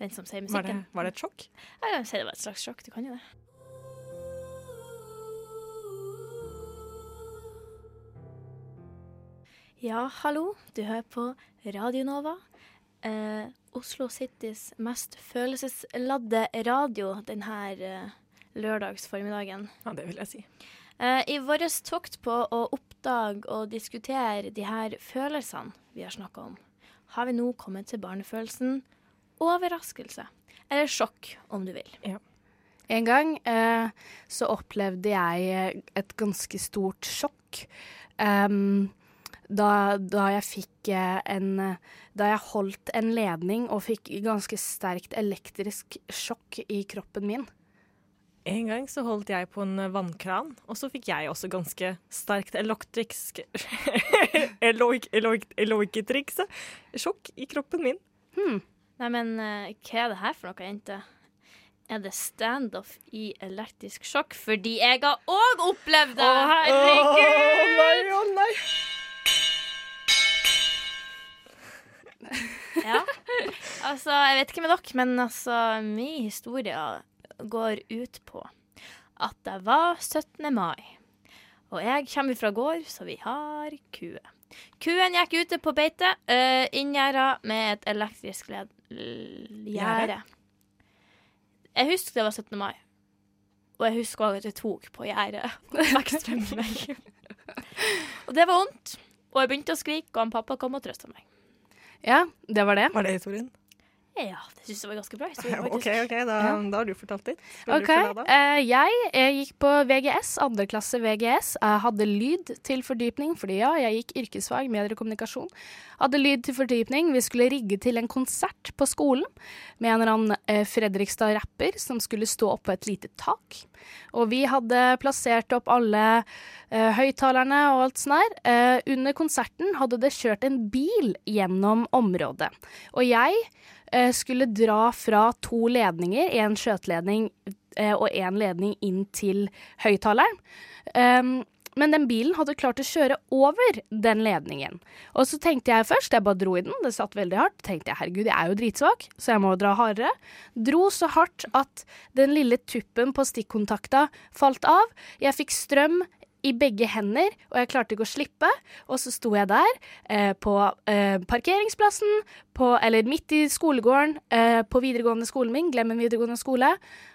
den som sier var, det, musikken. var det et sjokk? Jeg kan si det var et slags sjokk. Du kan jo det. Ja, hallo. Du hører på Radio Nova. Eh, Oslo Citys mest følelsesladde radio denne eh, lørdagsformiddagen. Ja, det vil jeg si. Eh, I vår tokt på å oppdage og diskutere de her følelsene vi har snakka om, har vi nå kommet til barnefølelsen overraskelse. Eller sjokk, om du vil. Ja. En gang eh, så opplevde jeg et ganske stort sjokk. Em, da, da jeg fikk eh, en eh, Da jeg holdt en ledning og fikk ganske sterkt elektrisk sjokk i kroppen min. En gang så holdt jeg på en vannkran, og så fikk jeg også ganske sterkt elektrisk eloik, eloik, eloiketriks sjokk i kroppen min. Nei, men eh, hva er det her for noe, jente? Er det standoff i elektrisk sjokk? Fordi jeg har òg opplevd det! Å nei, å nei! Ja. Altså, jeg vet ikke med dere, men altså, min historie går ut på at det var 17. mai. Og jeg kommer fra gård, så vi har kue. Kuen gikk ute på beite, uh, inngjerda med et elektrisk gjerde. Jeg husker det var 17. mai. Og jeg husker òg at jeg tok på gjerdet og fikk meg og det var vondt. Og jeg begynte å skrike, og han pappa kom og trøsta meg. Ja, det var det. Var det historien? Ja, det syns jeg var ganske bra OK, ok, da, da har du fortalt du OK. eh, jeg, jeg gikk på VGS, andre klasse VGS. Jeg hadde lyd til fordypning, fordi ja, jeg gikk yrkesfag, medier og kommunikasjon. Hadde lyd til fordypning. Vi skulle rigge til en konsert på skolen med en eller annen uh, Fredrikstad-rapper som skulle stå oppå et lite tak. Og vi hadde plassert opp alle uh, høyttalerne og alt sånn her. Uh, under konserten hadde det kjørt en bil gjennom området. Og jeg eh, skulle dra fra to ledninger, en skjøteledning eh, og en ledning inn til høyttaleren. Um, men den bilen hadde klart å kjøre over den ledningen. Og så tenkte jeg først, jeg bare dro i den, det satt veldig hardt. tenkte jeg herregud, jeg er jo dritsvak, så jeg må dra hardere. Dro så hardt at den lille tuppen på stikkontakta falt av. Jeg fikk strøm i begge hender, og jeg klarte ikke å slippe. Og så sto jeg der eh, på eh, parkeringsplassen, på, eller midt i skolegården eh, på videregående skolen min, Glemmen videregående skole,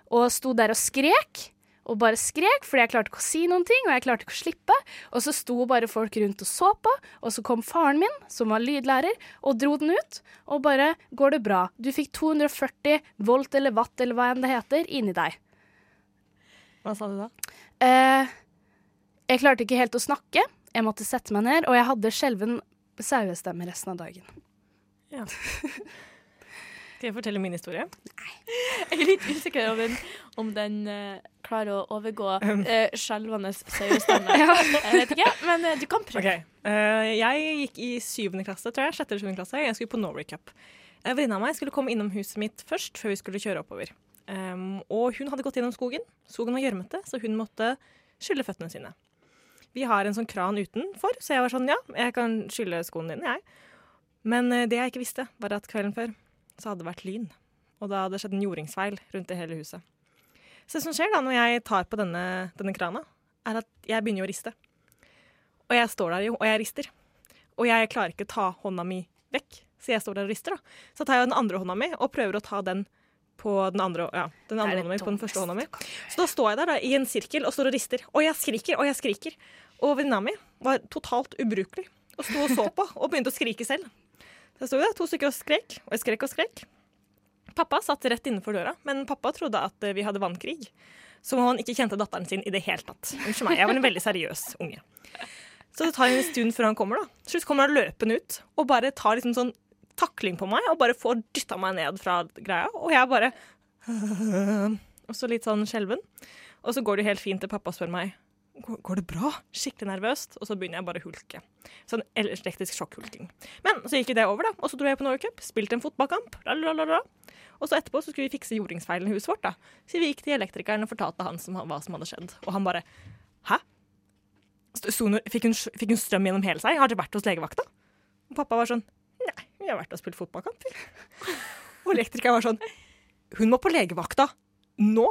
og sto der og skrek. Og bare skrek, fordi jeg klarte ikke å si noen ting, og jeg klarte ikke å slippe. Og så sto bare folk rundt og så på, og så kom faren min, som var lydlærer, og dro den ut. Og bare 'Går det bra? Du fikk 240 volt eller watt eller hva enn det heter, inni deg'. Hva sa du da? Eh, jeg klarte ikke helt å snakke. Jeg måtte sette meg ned, og jeg hadde skjelven sauestemme resten av dagen. Ja. Skal jeg fortelle min historie? Jeg er litt usikker om den, om den uh, klarer å overgå uh, skjelvende sauestander. Jeg vet ikke, men uh, du kan prøve. Okay. Uh, Jeg gikk i syvende klasse, tror jeg. Sjette eller syvende klasse. Jeg skulle på Norway Cup. En venninne av meg skulle komme innom huset mitt først, før vi skulle kjøre oppover. Um, og hun hadde gått gjennom skogen. Skogen var gjørmete, så hun måtte skylle føttene sine. Vi har en sånn kran utenfor, så jeg var sånn ja, jeg kan skylle skoene dine, jeg. Men eh, det jeg ikke visste, var at kvelden før så hadde det vært lyn. Og da hadde det skjedd en jordingsfeil rundt i hele huset. Så det som skjer da når jeg tar på denne, denne krana, er at jeg begynner å riste. Og jeg står der jo, og jeg rister. Og jeg klarer ikke å ta hånda mi vekk, så jeg står der og rister. da. Så tar jeg den andre hånda mi og prøver å ta den på den andre, ja, den andre hånda mi på den første hånda mi. Så da står jeg der da, i en sirkel og står og rister. Og jeg skriker og jeg skriker. Og venninna mi var totalt ubrukelig og sto og så på og begynte å skrike selv. Så jeg sto der, to stykker og skrek, og jeg skrek og skrek. Pappa satt rett innenfor døra, men pappa trodde at vi hadde vannkrig. Som om han ikke kjente datteren sin i det hele tatt. Unnskyld meg, jeg var en veldig seriøs unge. Så det tar en stund før han kommer, da. Til slutt kommer han løpende ut og bare tar liksom sånn takling på meg og bare får dytta meg ned fra greia. Og jeg bare Og så litt sånn skjelven. Og så går det helt fint til pappa spør meg går, det bra. Skikkelig nervøst. Og så begynner jeg bare å hulke. Sånn elektrisk sjokkhulking. Men så gikk jo det over, da. Og så dro jeg på Norway spilte en fotballkamp. Lalalala. Og så etterpå så skulle vi fikse jordingsfeilen i huset vårt. da. Så vi gikk til elektrikeren og fortalte han som, hva som hadde skjedd. Og han bare Hæ? Fikk hun, fikk hun strøm gjennom hele seg? Har dere vært hos legevakta? Og pappa var sånn Nei, vi har vært og spilt fotballkamp. vi.» Og elektrikeren var sånn Hun må på legevakta nå!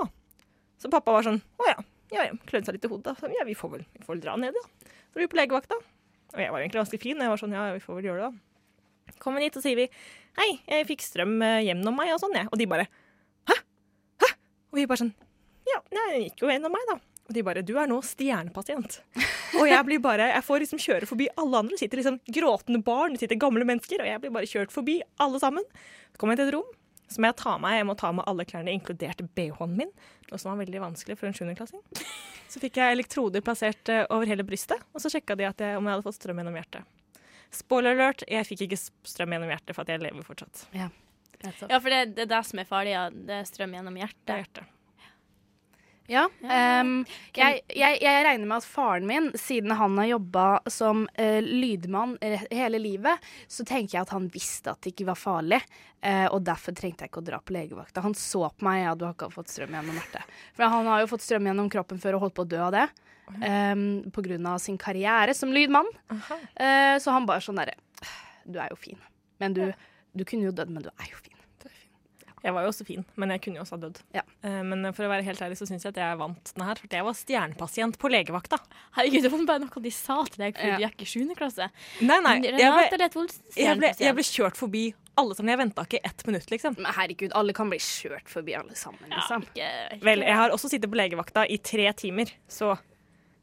Så pappa var sånn Å ja. Ja, ja. Klødde seg litt i hodet. Så, ja, vi får, vel, vi får vel dra ned, ja. Så vi vi på legevakta. Og jeg var egentlig ganske fin. Jeg var sånn, ja, vi får vel gjøre det, da. Kommer dit og sier vi Hei, jeg fikk strøm eh, gjennom meg og sånn, jeg. Og de bare Hæ? Hæ? Og vi bare sånn Ja, det gikk jo gjennom meg, da. Og de bare Du er nå stjernepasient. Og jeg blir bare Jeg får liksom kjøre forbi alle andre. Det sitter liksom gråtende barn, det sitter gamle mennesker, og jeg blir bare kjørt forbi alle sammen. Så kommer jeg til et rom. Så må jeg ta meg, jeg må ta med alle klærne, inkludert BH-en min. Noe som var veldig vanskelig for en sjuendeklassing. Så fikk jeg elektroder plassert eh, over hele brystet, og så sjekka de at jeg, om jeg hadde fått strøm gjennom hjertet. Spoiler alert, jeg fikk ikke strøm gjennom hjertet, for at jeg lever fortsatt. Ja, Ja, for det, det er det som er farlig. Ja. Det er strøm gjennom Det er hjertet. Ja, Um, jeg, jeg, jeg regner med at faren min, siden han har jobba som uh, lydmann hele livet, så tenker jeg at han visste at det ikke var farlig, Uh, og derfor trengte jeg ikke å dra på legevakta. Han så på meg, ja, du har ikke fått strøm gjennom hjertet. For han har jo fått strøm gjennom kroppen før og holdt på å dø av det, Um, på grunn av sin karriere som lydmann. Uh, så han bare sånn derre Du er jo fin, men du, du kunne jo dødd, men du er jo fin. Jeg var jo også fin, men jeg kunne jo også ha dødd. Ja. Eh, Men for å være helt ærlig så syns jeg at jeg vant den her. For jeg var stjernepasient på legevakta. Herregud, det var bare noe de sa til deg fordi Ja. du gikk i 7. klasse. Nei, nei. Renate Rett Olsen, jeg ble, kjørt forbi alle sammen. Jeg venta ikke ett minutt, liksom. Men herregud, alle kan bli kjørt forbi alle sammen, Ja, liksom. ikke, ikke, Vel, jeg har også sittet på legevakta i tre timer, så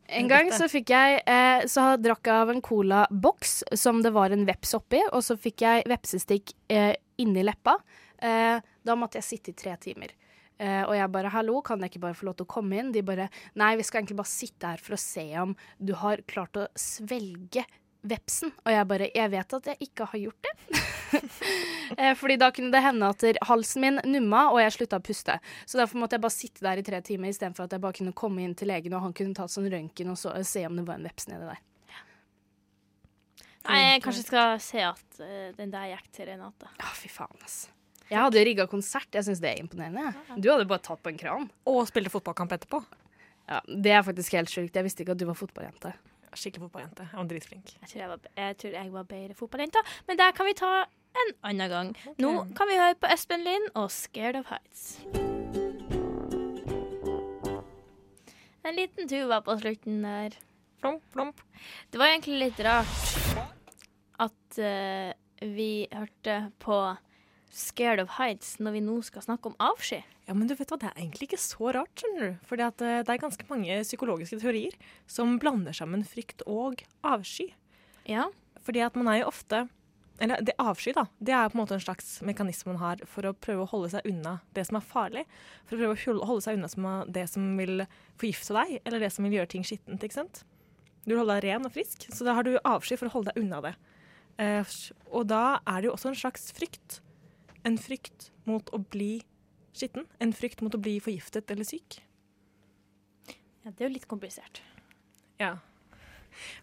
En gang så fikk jeg eh, Så drakk jeg av en colaboks som det var en veps oppi, og så fikk jeg vepsestikk eh, inni leppa. Eh, da måtte jeg sitte i tre timer. Uh, og jeg bare 'hallo, kan jeg ikke bare få lov til å komme inn?' De bare 'nei, vi skal egentlig bare sitte her for å se om du har klart å svelge vepsen'. Og jeg bare 'jeg vet at jeg ikke har gjort det'. uh, fordi da kunne det hende at halsen min numma, og jeg slutta å puste. Så derfor måtte jeg bare sitte der i tre timer istedenfor at jeg bare kunne komme inn til legen, og han kunne ta sånn røntgen og så, se om det var en veps nedi der. Nei, jeg kanskje skal se at den der gikk til Renate. Ja, fy faen, ass. Jeg hadde rigga konsert. Jeg syns det er imponerende. Ja. Du hadde bare tatt på en kran. Og spilte fotballkamp etterpå. Ja, Det er faktisk helt sjukt. Jeg visste ikke at du var fotballjente. Skikkelig fotballjente. Jeg var dritflink. Jeg tror jeg var, jeg tror jeg var bedre fotballjente, men det kan vi ta en annen gang. Nå kan vi høre på Espen Lind og 'Scared of Heights'. En liten tuba på slutten der. Flomp, flomp. Det var egentlig litt rart at uh, vi hørte på 'Scared of Heights' når vi nå skal snakke om avsky. Ja, men du vet hva, det er egentlig ikke så rart, skjønner du. Fordi at eh, det er ganske mange psykologiske teorier som blander sammen frykt og avsky. Ja. Fordi at man er jo ofte Eller det avsky, da. Det er på en måte en slags mekanisme man har for å prøve å holde seg unna det som er farlig. For å prøve å holde seg unna det som vil forgifte deg, eller det som vil gjøre ting skittent. ikke sant? Du vil holde deg ren og frisk, så da har du avsky for å holde deg unna det. Eh, og da er det jo også en slags frykt en frykt mot å bli skitten? En frykt mot å bli forgiftet eller syk? Ja, det er jo litt komplisert. Ja.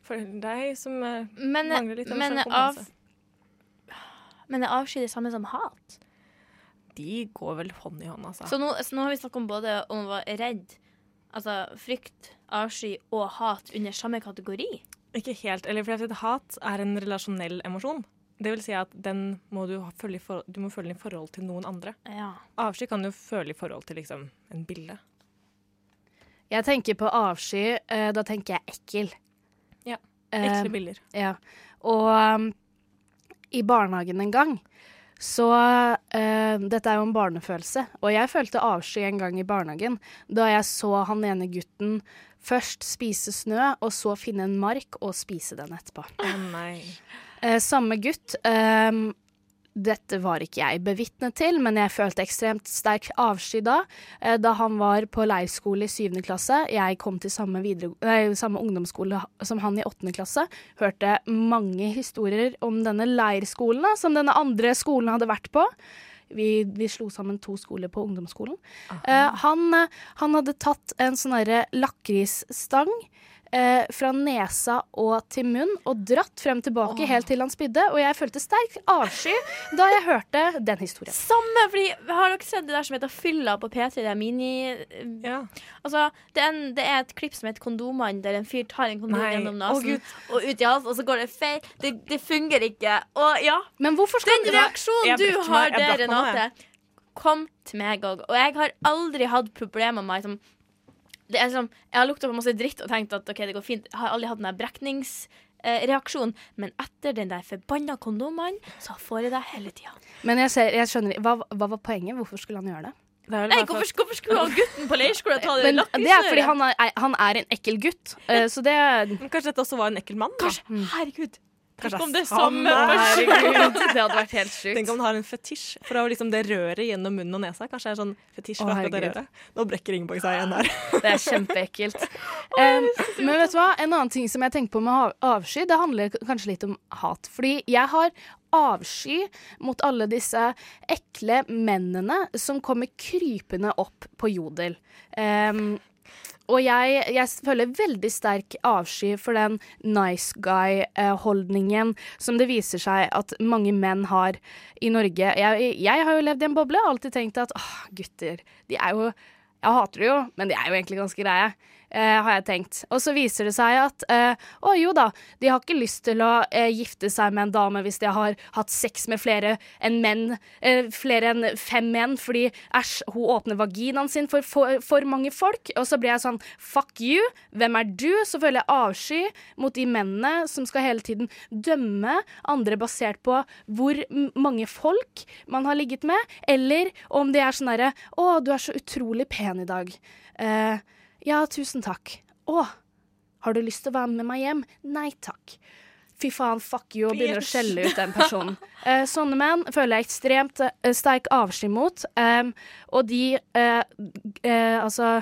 For deg som eh, Men, mangler litt men, av, men er avsky det samme som hat? De går vel hånd i hånd, altså. Så nå, så nå har vi snakket om både om å være redd, altså frykt, avsky og hat under samme kategori. Ikke helt. Eller for at hat er en relasjonell emosjon. Det vil si at den må du, ha, føle, for, du må føle i forhold til noen andre. Ja. Avsky kan du føle i forhold til liksom, en bilde. Jeg tenker på avsky, eh, da tenker jeg ekkel. Ja, Ekle Ekle bilder. Ja. Og um, i barnehagen en gang så uh, Dette er jo en barnefølelse, og jeg følte avsky en gang i barnehagen da jeg så han ene gutten først spise snø, og så finne en mark og spise den etterpå. Å nei. Eh, samme gutt. ehm, dette var ikke jeg bevitne til, men jeg følte ekstremt sterk avsky da. eh, da han var på leirskole i syvende klasse. Jeg kom til samme, nei, samme ungdomsskole som han i åttende klasse. Hørte mange historier om denne leirskolen da, som denne andre skolen hadde vært på. Vi, vi slo sammen to skoler på ungdomsskolen. Eh, han, eh, han hadde tatt en sånn lakrisstang eh, fra nesa og til munn og dratt frem tilbake helt til han spydde. Og jeg følte sterk avsky da jeg hørte den historien. Samme, fordi Har dere sett det der som heter Fylla på P3? Det er mini... Ja. Altså, det er, en, det er et klipp som heter Kondomene, der en fyr tar en kondom Nei. gjennom nesen oh, og ut i halsen, og så går det feil. Det, det fungerer ikke. Og ja, Men hvorfor skal den reaksjonen du har der, Renate, kom til meg òg. Og jeg har aldri hatt problemer med liksom, det er som, Jeg har lukta på masse dritt og tenkt at OK, det går fint. Jeg har aldri hatt den der brekningsreaksjonen. Men etter den der forbanna kondomene, så får jeg det hele tida. Men jeg, ser, jeg skjønner hva, hva var poenget? Hvorfor skulle han gjøre det? Det Nei, hvorfor, hvorfor skulle han gutten på leirskole ta det lakrisnøret? det er fordi han er, han er en ekkel gutt. eh, så det Kanskje dette også var en ekkel mann? Kanskje, herregud. Tenk om det er samme person. Det hadde vært helt Tenk om du har en fetisj for å liksom det røret gjennom munnen og nesa. Kanskje det er sånn fetisj for akkurat det røret. Nå brekker Ingeborg seg igjen her. Det er kjempeekkelt. Um, men vet du hva? En annen ting som jeg tenker på med avsky, det handler kanskje litt om hat. Fordi jeg har avsky mot alle disse ekle mennene som kommer krypende opp på Jodel. Um, og jeg, jeg føler veldig sterk avsky for den nice guy-holdningen som det viser seg at mange menn har i Norge. Jeg, jeg har jo levd i en boble og alltid tenkt at åh, gutter, de er jo Jeg hater det jo, men de er jo egentlig ganske greie. Eh, har jeg tenkt. Og så viser det seg at eh, å jo da, de har ikke lyst til å eh, gifte seg med en dame hvis de har hatt sex med flere enn menn, eh, flere enn fem menn, fordi æsj, hun åpner vaginaen sin for, for for mange folk. Og så blir jeg sånn fuck you, hvem er du? Så føler jeg avsky mot de mennene som skal hele tiden dømme andre basert på hvor mange folk man har ligget med, eller om det er sånn herre å, du er så utrolig pen i dag. Eh, ja, tusen takk. Å, har du lyst til å være med meg hjem? Nei takk. Fy faen, fuck you, og begynner å skjelle ut den personen. Eh, sånne menn føler jeg ekstremt eh, sterk avsky mot. eh, og de eh, eh, Altså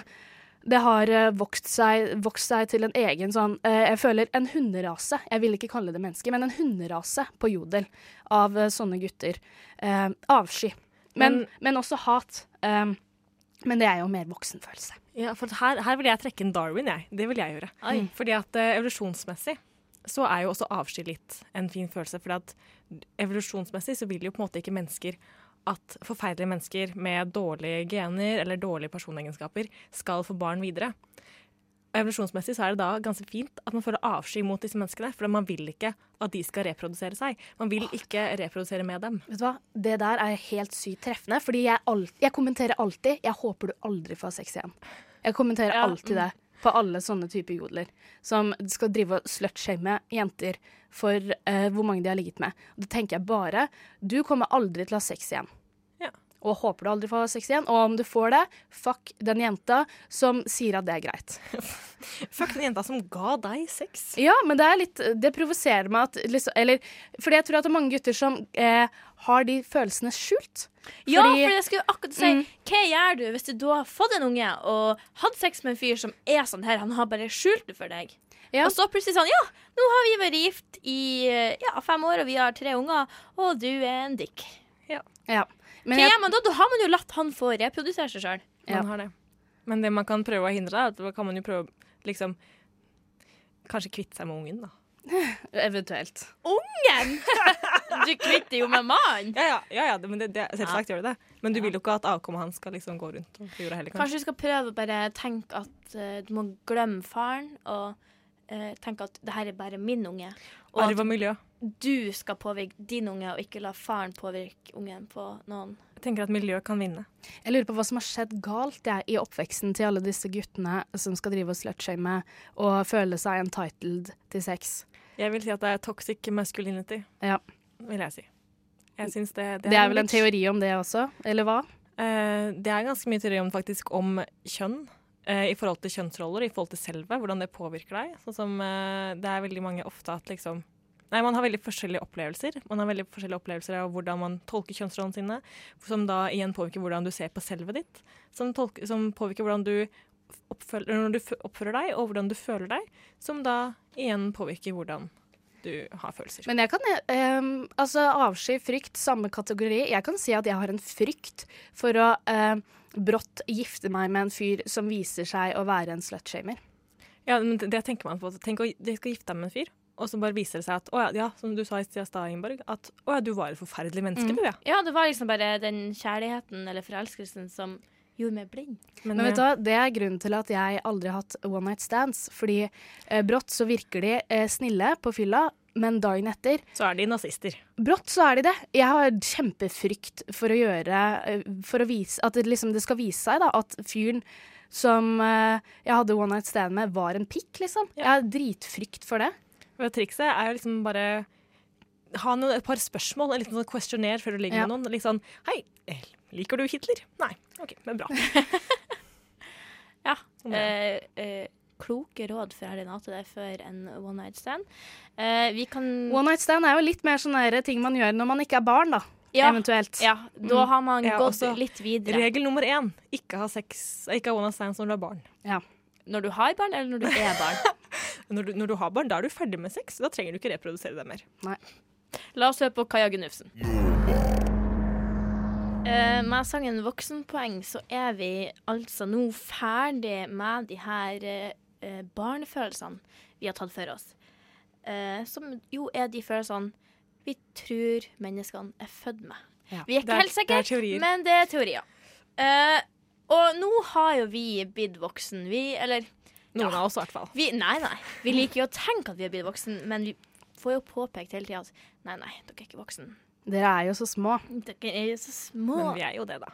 det har eh, vokst, seg, vokst seg til en egen sånn eh, Jeg føler en hunderase. Jeg vil ikke kalle det menneske, men en hunderase på Jodel av sånne gutter. Eh, avsky. Men, men også hat. Um, men det er jo mer voksenfølelse. Ja, for her, her vil jeg trekke inn Darwin, jeg. Det vil jeg gjøre. Oi. Fordi at uh, evolusjonsmessig så er jo også avsky litt en fin følelse. Fordi at evolusjonsmessig så vil jo på en måte ikke mennesker at forferdelige mennesker med dårlige gener eller dårlige personegenskaper skal få barn videre. Evolusjonsmessig så er det da ganske fint at man føler avsky mot disse menneskene, for man vil ikke at de skal reprodusere seg. Man vil ikke reprodusere med dem. Vet du hva? Det der er helt sykt treffende, fordi jeg, alt, jeg kommenterer alltid 'jeg håper du aldri får sex igjen'. Jeg kommenterer Ja, alltid det på alle sånne typer jodler. Som skal drive og slutshame jenter for uh, hvor mange de har ligget med. Og da tenker jeg bare 'du kommer aldri til å ha sex igjen'. Ja. Og håper du aldri får sex igjen. Og om du får det, fuck den jenta som sier at det er greit. Fuck den jenta som ga deg sex. Ja, men det er litt Det provoserer meg at liksom, Eller fordi jeg tror at det er mange gutter som eh, har de følelsene skjult. Ja, Fordi- for jeg skulle akkurat si Hva gjør du hvis du da har fått en unge og hatt sex med en fyr som er sånn her, han har bare skjult det for deg? Ja. Og så plutselig sånn Ja, nå har vi vært gift i ja, fem år, og vi har tre unger, og du er en dick. Ja. Men jeg, man da? Da har man jo latt han få reprodusere seg sjøl. Ja. Man har det. Men det man kan prøve å hindre, er at da kan man jo prøve å liksom Kanskje kvitte seg med ungen, da. eventuelt. Ungen! Du kvitter jo med mannen. Ja, ja, ja, ja det, men det, det, selvsagt gjør du det. Men du vil jo ikke at avkommet hans skal liksom gå rundt heller, kanskje. Kanskje du skal prøve å bare tenke at uh, du må glemme faren, og eh, tenker at det her er bare min unge. Og Arv at og miljø. du skal påvirke din unge, og ikke la faren påvirke ungen på noen. Jeg tenker at miljø kan vinne. Jeg lurer på hva som har skjedd galt jeg, i oppveksten til alle disse guttene som skal drive og slutshame og føle seg entitled til sex. Jeg vil si at det er toxic masculinity, Ja. vil jeg si. Jeg synes det, Det er vel en teori om det også, eller hva? Eh, det er ganske mye teori om faktisk om kjønn. Eh, I forhold til kjønnsroller, i forhold til selve, hvordan det påvirker deg. Sånn som eh, Det er veldig mange ofte at liksom Nei, man har veldig forskjellige opplevelser. Man har veldig forskjellige opplevelser av hvordan man tolker kjønnsrollene sine, som da igjen påvirker hvordan du ser på selvet ditt. Som, tolker, som påvirker hvordan du du oppfører deg, og hvordan du føler deg. Som da igjen påvirker hvordan du har følelser. Men jeg kan um, Altså, avsky, frykt, samme kategori. Jeg kan si at jeg har en frykt for å eh, brått gifte meg med en fyr som viser seg å være en slutshamer. Ja, men det det tenker man på. Tenk å de skal gifte deg med en fyr, og så bare viser det seg at å ja, ja, som du sa i stad, Ingeborg, at å ja, du var et forferdelig menneske, Mm. du, ja. Ja, det var liksom bare den kjærligheten eller forelskelsen som gjorde meg blind. Men vet du hva, det er grunnen til at jeg aldri har hatt one night stands. Fordi eh, brått så virker de eh, snille på fylla, men dagen etter så er de nazister. Brått så er de det. Jeg har kjempefrykt for å gjøre eh, For å vise At det, liksom, det skal vise seg da at fyren som eh, jeg hadde one night stand med, var en pikk, liksom. Jeg har dritfrykt for det. Og trikset er jo liksom bare ha noen, et par spørsmål, en liten sånn questionnaire før du ligger Ja. med noen. Litt sånn Hei, eh, liker du Hitler? Nei. OK, men bra. Ja. Sånn. Eh, eh, kloke råd fra Renate der før en one night stand. Uh, vi kan One night stand er jo litt mer sånne ting man gjør når man ikke er barn, da. ja, Eventuelt. ja, da har man mm. gått ja, litt videre. Regel nummer én ikke ha sex, ikke ha one night stands når du er barn. Når du har barn, eller når du er barn? Når du, når du har barn, da er du ferdig med sex. Da trenger du ikke reprodusere deg mer. La oss høre på Kaja Gunnufsen. Uh, med sangen 'Voksenpoeng' så er vi altså nå ferdig med de her eh, eh, barnefølelsene vi har tatt for oss. Eh, som jo er de følelsene vi tror menneskene er født med. Ja. Vi er ikke er- helt sikre, men det er teorier. Eh, og nå har jo vi blitt voksen. Vi, eller Noen Ja. av oss, i hvert fall. vi, Nei, nei. Vi liker jo å tenke at vi er blitt voksen, men vi får jo påpekt hele tida at nei, nei, dere er ikke voksen. Dere er jo så små. Dere er jo så små. Men vi er jo det, da.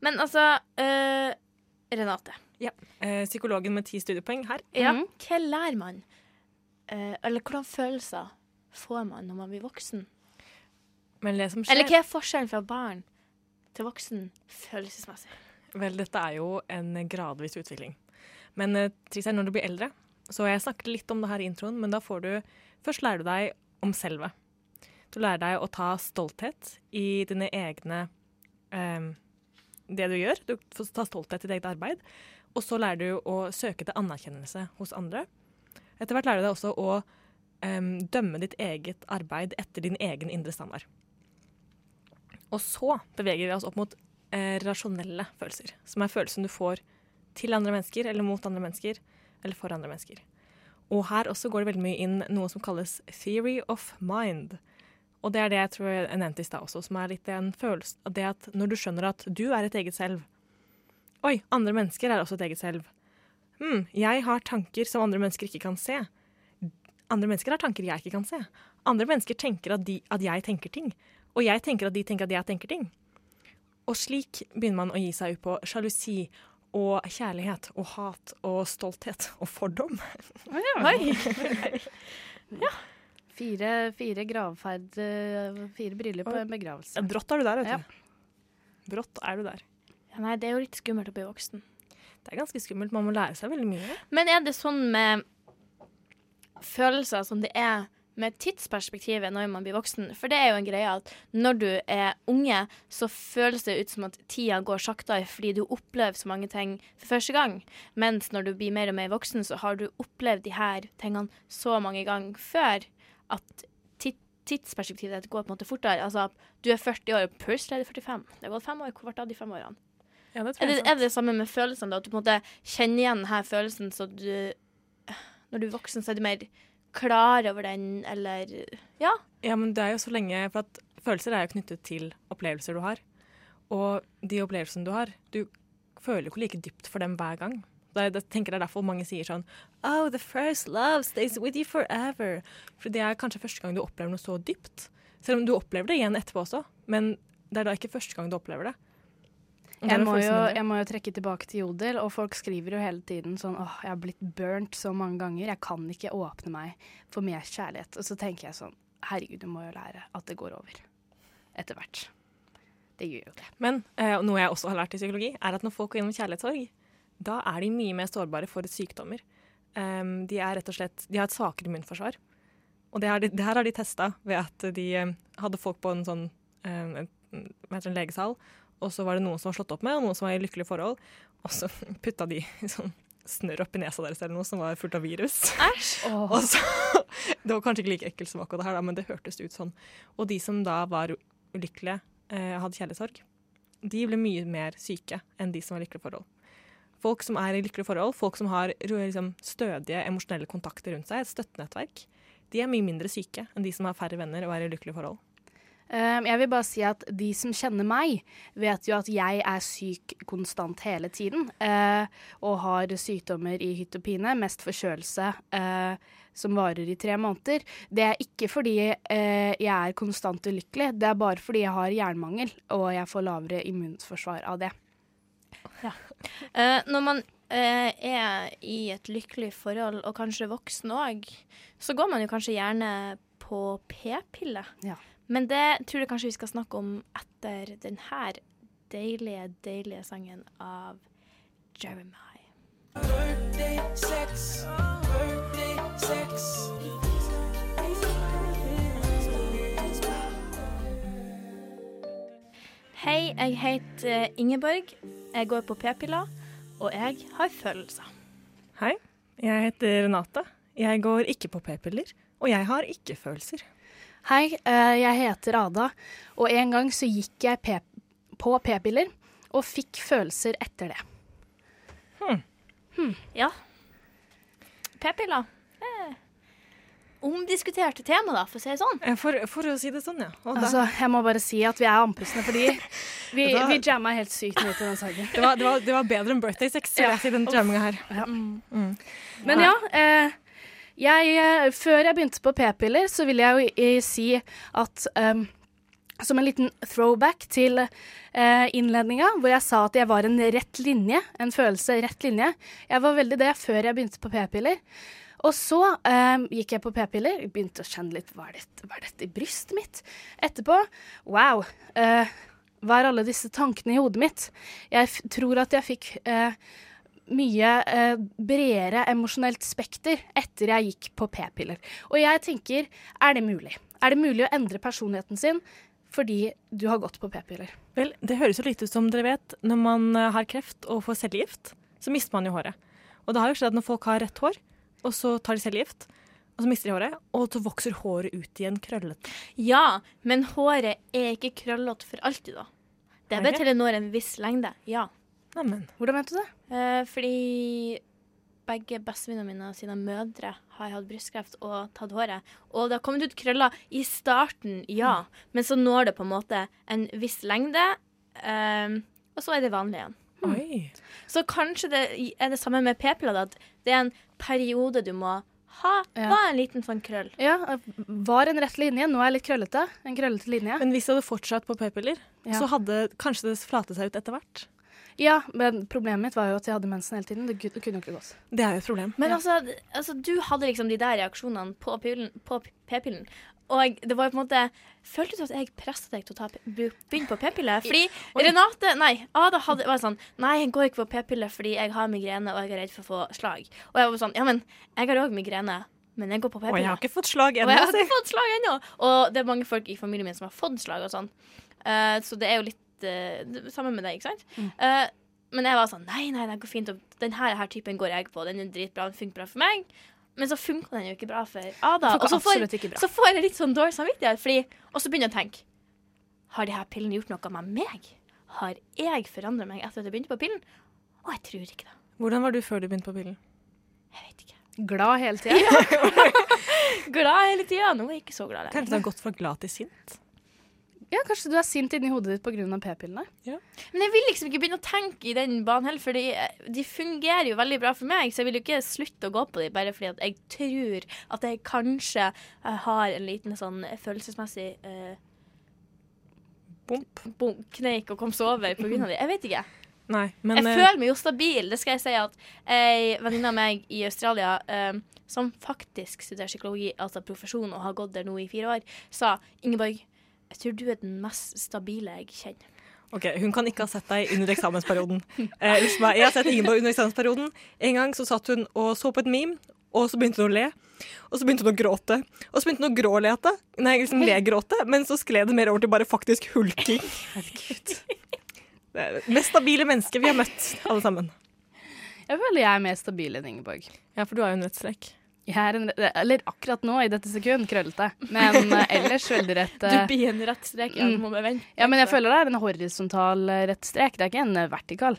Men altså eh, Renate. Eh, psykologen med ti studiepoeng her. Ja. Mm. Hva lærer man? Eh, eller hvordan følelser får man når man blir voksen? Men det som skjer Eller hva er forskjellen fra barn til voksen følelsesmessig? Vel, dette er jo en gradvis utvikling. Men uh, trist er når du blir eldre. Så jeg snakket litt om det her i introen, men da får du Først lærer du deg om selve. Du lærer deg å ta stolthet i dine egne eh, Det du gjør. Du får ta stolthet i ditt eget arbeid. Og så lærer du å søke etter anerkjennelse hos andre. Etter hvert lærer du deg også å um, dømme ditt eget arbeid etter din egen indre standard. Og så beveger vi oss opp mot eh, rasjonelle følelser, som er følelsen du får til andre mennesker, eller mot andre mennesker, eller for andre mennesker. Og her også går det veldig mye inn noe som kalles theory of mind. Og det er det jeg tror jeg nevnte i stad også, som er litt en følelse av det at når du skjønner at du er et eget selv Oi, andre mennesker er også et eget selv. Hm, jeg har tanker som andre mennesker ikke kan se. Andre mennesker har tanker jeg ikke kan se. Andre mennesker tenker at, de, at jeg tenker ting. Og jeg tenker at de tenker at jeg tenker ting. Og slik begynner man å gi seg ut på sjalusi og kjærlighet og hat og stolthet og fordom. Oi! Fire, fire gravferd, eh, fire bryllup og en begravelse. Brått er du der, vet Ja. du. Brått er du der. Nei, det er jo litt skummelt å bli voksen. Det er ganske skummelt. Man må lære seg veldig mye. Men er det sånn med følelser som det er med tidsperspektivet når man blir voksen? For det er jo en greie at når du er unge, så føles det ut som at tida går saktere fordi du opplever så mange ting for første gang. Mens når du blir mer og mer voksen, så har du opplevd de her tingene så mange ganger før at tidsperspektivet går på en måte fortere. Altså, du er 40 år, og plutselig er du 45. Det har gått fem år. Hvor ble det av de fem årene? Ja, det Er det, er det det samme med følelsene? da? At du på en måte kjenner igjen denne følelsen, så du Når du er voksen, så er du mer klar over den, eller Ja. Ja, men det er jo så lenge For at følelser er jo knyttet til opplevelser du har. Og de opplevelsene du har, du føler jo ikke like dypt for dem hver gang. Det det jeg tenker det er derfor mange sier sånn Oh, the first love stays with you forever. For det er kanskje første gang du opplever noe så dypt. Selv om du opplever det igjen etterpå også, men det er da ikke første gang du opplever det. Jeg må, jo, jeg må jo trekke tilbake til Jodel, og folk skriver jo hele tiden sånn åh, jeg har blitt burnt så mange ganger, jeg kan ikke åpne meg for mer kjærlighet. Og så tenker jeg sånn, herregud, du må jo lære at det går over. Etter hvert. Det gjør jo det. Men eh, noe jeg også har lært i psykologi, er at når folk går gjennom kjærlighetssorg, da er de mye mer sårbare for sykdommer. Um, de er rett og slett, de har et svakere immunforsvar. Og det, har de, det her har de testa ved at de um, hadde folk på en sånn um, en, hva en legesal, og så var det noen som var slått opp med, og noen som var i lykkelige forhold. Og så putta de sånn snørr oppi nesa deres eller noe som var fullt av virus. Og så, det var kanskje ikke like ekkelt som akkurat det her, men det hørtes ut sånn. Og de som da var ulykkelige, eh, hadde kjærlighetssorg, de ble mye mer syke enn de som var i lykkelige forhold. Folk som er i lykkelige forhold, folk som har liksom, stødige emosjonelle kontakter rundt seg, et støttenettverk, de er mye mindre syke enn de som har færre venner og er i lykkelige forhold. Um, jeg vil bare si at de som kjenner meg, vet jo at jeg er syk konstant hele tiden. eh, og har sykdommer i hytt og pine, mest forkjølelse, eh, som varer i tre måneder. Det er ikke fordi eh, jeg er konstant ulykkelig, det er bare fordi jeg har jernmangel, og jeg får lavere immunforsvar av det. Eh, når man eh, er i et lykkelig forhold, og kanskje voksen òg, så går man jo kanskje gjerne på p-pille. Ja. Men det tror jeg kanskje vi skal snakke om etter den her deilige, deilige sangen av Jeremiah. Hei, jeg heter Ingeborg. Jeg går på p-piller, og jeg har følelser. Hei, jeg heter Renate. Jeg går ikke på p-piller, og jeg har ikke følelser. Hei, eh, jeg heter Ada, og en gang så gikk jeg på p-piller og fikk følelser etter det. Ja. P-piller. Eh, omdiskutert tema, da, for å si det sånn. Eh, For, for å si det sånn, ja. Og Altså, jeg må bare si at vi er andpustne, fordi vi, Da- vi jamma helt sykt mye til den sangen. det, var, det, var, det var bedre enn Birthday Sex, vil jeg si, den jamminga her. Men ja, eh, jeg, eh, før jeg begynte på p-piller, så ville jeg jo si at um, som en liten throwback til eh, innledninga, hvor jeg sa at jeg var en rett linje, en følelse rett linje. Jeg var veldig det før jeg begynte på p-piller. Og så eh, gikk jeg på p-piller, begynte å kjenne litt hva er, dette, hva i brystet mitt? Etterpå wow. Eh, hva er alle disse tankene i hodet mitt? Jeg tror at jeg fikk eh, mye eh, bredere emosjonelt spekter etter jeg gikk på p-piller. Og jeg tenker, er det mulig? Er det mulig å endre personligheten sin fordi du har gått på p-piller? Vel, det høres jo litt ut som dere vet, når man eh, har kreft og får cellegift, så mister man jo håret. Og det har jo skjedd at når folk har rett hår, og så tar de cellegift, og så mister de håret, og så vokser håret ut igjen krøllete. Ja, men håret er ikke krøllete for alltid, da. Det Er er bare til det når en viss lengde. Ja. Neimen. Hvordan vet du det? Eh, fordi begge bestevenninnene mine og sine mødre har hatt brystkreft og tatt håret. Og det har kommet ut krøller i starten, ja. Men så når det på en måte en viss lengde, eh, og så er det vanlig igjen. Oi. Så kanskje det er det samme med p-piller, at det er en periode du må ha, Ja. Var en liten sånn krøll. Ja, var en rett linje. Nå er jeg litt krøllete. En krøllete linje. Men hvis du hadde fortsatt på p-piller, Ja. så hadde kanskje det flatet seg ut etter hvert. Ja, men problemet mitt var jo at jeg hadde mensen hele tiden. Det kunne jo ikke gått. Det er jo et problem. Men altså, altså, du hadde liksom de der reaksjonene på p-pillen. Og det var jo på en måte Følte du at jeg presset deg til å begynne på p-pille? Fordi Renate Nei, Ada hadde, var sånn Nei, jeg går ikke på p-pille fordi jeg har migrene og jeg er redd for å få slag. Og jeg var sånn Ja, men jeg har òg migrene, men jeg går på Og jeg p-pille. har ikke fått slag Og jeg har ikke fått slag ennå. Og det er mange folk i familien min som har fått slag og sånn. Uh, så det er jo litt det- Sammen med deg, ikke sant? Eh, men jeg var sånn Nei, nei, det går fint. Den her, her typen går jeg på. Den er dritbra. Den funker bra for meg. men så funka den jo ikke bra for Ada. Og så får, så får jeg litt sånn dårlig samvittighet, fordi, og så begynner jeg å tenke Har de her pillene gjort noe med meg? Har jeg forandra meg etter at jeg begynte på pillen? Og jeg tror ikke det. Hvordan var du før du begynte på pillen? Jeg vet ikke. Glad hele tida. Glad hele tida. Nå er jeg ikke så glad Kanskje du har gått fra glad til sint? Ja, kanskje du er sint inni hodet ditt pga. p-pillene. Men jeg vil liksom ikke begynne å tenke i den banen heller, for de fungerer jo veldig bra for meg. Så jeg vil jo ikke slutte å gå på dem bare fordi at jeg tror at jeg kanskje eh, har en liten sånn følelsesmessig eh, Bump. Bump. kneik og kom seg over av dem. Jeg vet ikke. Nei, men Jeg eh, føler meg jo stabil. Det skal jeg si at ei venninne av meg i Australia, eh, som faktisk studerer psykologi, altså profesjon, og har gått der nå i fire år, sa Ingeborg, jeg tror du er den mest stabile jeg kjenner. Ok, Hun kan ikke ha sett deg under eksamensperioden. Eh, meg, Jeg har sett Ingeborg under eksamensperioden. En gang så satt hun og så på et meme, og så begynte hun å le. Og så begynte hun å gråte. Og så begynte hun å grålete. Nei, liksom le-gråte. Men så skled det mer over til bare faktisk hulking. Herregud. Det er det mest stabile mennesket vi har møtt, alle sammen. Jeg føler jeg er mer stabil enn Ingeborg. Ja, for du har jo en rettstrekk. Jeg er en, eller akkurat nå, i dette sekund, krøllete. Men eh, ellers veldig rett. Du begynner blir en rett strek. Ja, Mm. du må bare vente. Ja, men jeg føler det er en horisontal eh, rett strek. Det er ikke en eh, vertikal.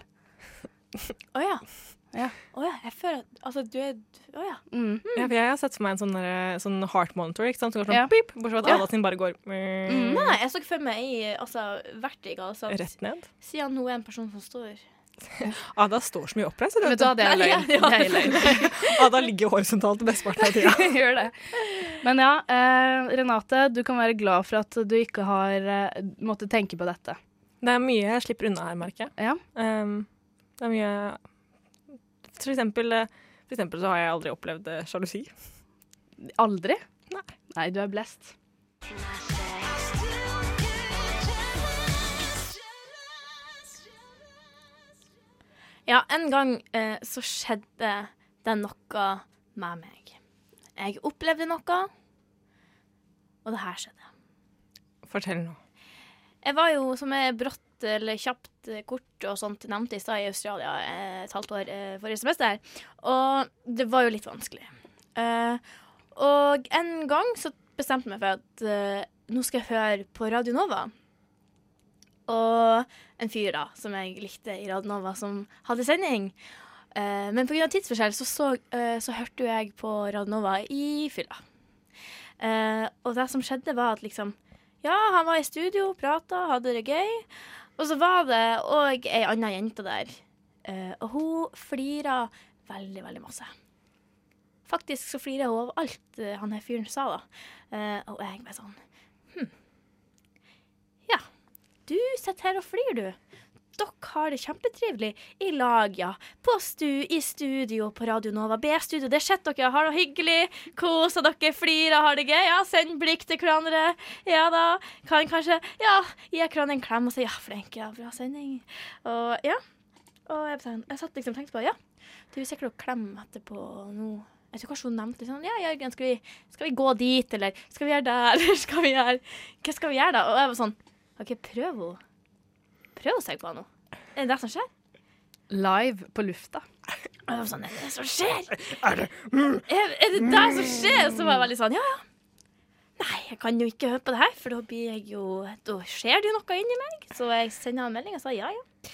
Å ja. Ja. Å ja. Jeg føler at Altså, du er Å ja. Mm. Ja, for jeg har sett for meg en sånn, der- sånn heart monitor, ikke sant? som går sånn Ja. pip, bortsett fra at Ja. Ada sin bare går mm, Nei, jeg så ikke for meg i altså, vertikal. Så rett ned. siden nå er en person som står Ada står så mye oppreist. Vet du hva, det er Nei, løgn. ja. Det er løgn. Ada ligger horisontalt mesteparten av tida. Gjør det. Men ja, eh, Renate, du kan være glad for at du ikke har eh, måttet tenke på dette. Det er mye jeg slipper unna her, merker jeg. Ja. Um, det er mye For eksempel, eh, for eksempel så har jeg aldri opplevd eh, sjalusi. Aldri? Nei. Nei, du er blest. Ja, en gang eh, så skjedde det noe med meg. Jeg opplevde noe, og det her skjedde. Fortell nå. Jeg var jo som jeg brått eller kjapt eh, kort og sånt nevnte i stad i Australia eh, et halvt år eh, forrige semester, og det var jo litt vanskelig. Eh, og en gang så bestemte jeg meg for at eh, nå skal jeg høre på Radio Nova. Og en fyr da, som jeg likte i Radnova, som hadde sending. Uh, men pga. tidsforskjell så, så, uh, så hørte jo jeg på Radnova i fylla. Uh, og det som skjedde, var at liksom Ja, han var i studio, prata, hadde det gøy. Og så var det òg ei anna jente der. Uh, og hun flira veldig, veldig masse. Faktisk så flirer hun av alt han her fyren sa, da. Og jeg bare sånn Hm. Du sitter her og flirer, du. Dere har det kjempetrivelig i lag, ja. På stu, I studio på Radio Nova. B-studio, det sitter dere, har det hyggelig. Koser dere, flirer, har det gøy. Ja, send blikk til hverandre. Ja da. Kan kanskje ja, gi hverandre en klem og si ja, flink, ja, bra sending. Og ja. Og jeg, jeg satt liksom og tenkte på ja, du er sikkert å klemme etterpå nå. Jeg tror kanskje hun nevnte sånn Ja, Jørgen, skal vi, skal vi gå dit, eller skal vi gjøre det, eller skal vi gjøre Hva skal vi gjøre, da? Og jeg var sånn OK, prøv henne. Prøv å si på henne. Er det det som skjer? Live på lufta. Og jeg var sånn Er det det som skjer? Er det, er, er det det som skjer? Så var jeg veldig sånn Ja, ja. Nei, jeg kan jo ikke høre på det her, for da blir jeg jo Da skjer det jo noe inni meg. Så jeg sender en melding og sa ja, ja.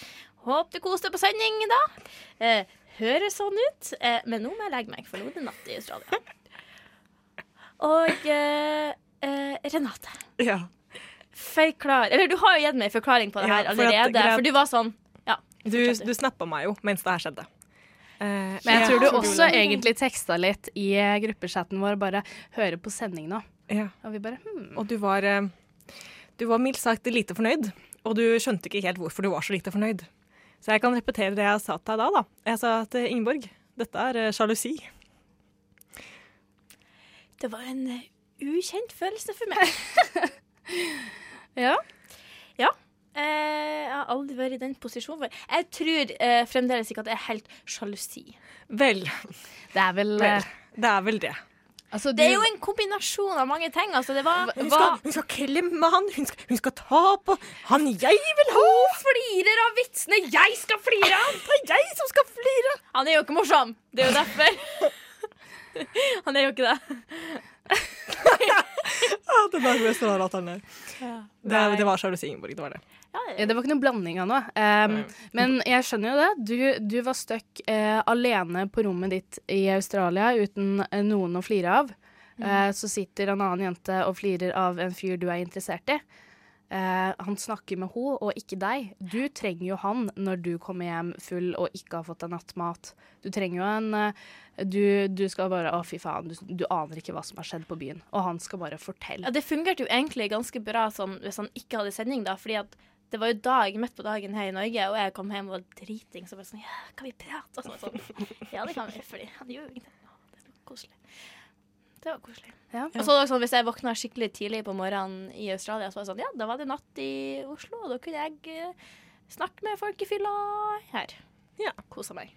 Håper du koser deg på sending, da. Eh, høres sånn ut. Eh, men nå må jeg legge meg, for nå er det natt i Australia. Og eh, eh, Renate, Ja. Forklar Eller du har jo gitt meg en forklaring på det Ja, her for at allerede. greit- For du var sånn Ja. Du, du snappa meg jo mens det her skjedde. Uh, Men jeg tror du også egentlig teksta litt i eh, gruppechatten vår, bare 'høre på sending nå'. Ja. Og vi bare hmm. Og du var, eh, du var mildt sagt lite fornøyd, og du skjønte ikke helt hvorfor du var så lite fornøyd. Så jeg kan repetere det jeg sa til deg da. da. Jeg sa at eh, Ingeborg, dette er sjalusi. Det var en ukjent følelse for meg. Ja. Eh, jeg har aldri vært i den posisjonen. Jeg tror eh, fremdeles ikke at det er helt sjalusi. Vel, Det er vel, vel. eh, Det er vel det. Altså, Det er jo en kombinasjon av mange ting. Altså, det var Hun skal, hun skal klemme han, hun skal, hun skal ta på han jeg vil ha! Hun flirer av vitsene jeg skal flire av! Det er jeg som skal flire! Han er jo ikke morsom. Det er jo derfor. Han er jo ikke det. Ah, den dagen jeg står at han er. Det, det var sjalusi, Ingeborg. Det var det. Ja, Ja, det var ikke noen blanding av noe. Um, men jeg skjønner jo det. Du, du var stuck uh, alene på rommet ditt i Australia uten uh, noen å flire av. Uh, så sitter en annen jente og flirer av en fyr du er interessert i. Eh, han snakker med henne og ikke deg. Du trenger jo han når du kommer hjem full og ikke har fått deg nattmat. Du trenger jo en eh, du, du skal bare Å, fy faen, du, du aner ikke hva som har skjedd på byen. Og han skal bare fortelle. Ja, det fungerte jo egentlig ganske bra sånn, hvis han ikke hadde sending, da. Fordi at det var jo dag midt på dagen her i Norge, og jeg kom hjem og var driting. Så bare sånn Ja, kan vi prate? Og så sånn, ja, det kan vi. Fordi han gjør jo ingenting. Det var koselig. Det var koselig. Ja. Og så sånn, Hvis jeg våkna skikkelig tidlig på morgenen i Australia, så var det sånn Ja, da var det natt i Oslo, og da kunne jeg eh, snakke med folk i fylla her. Ja. Kosa meg.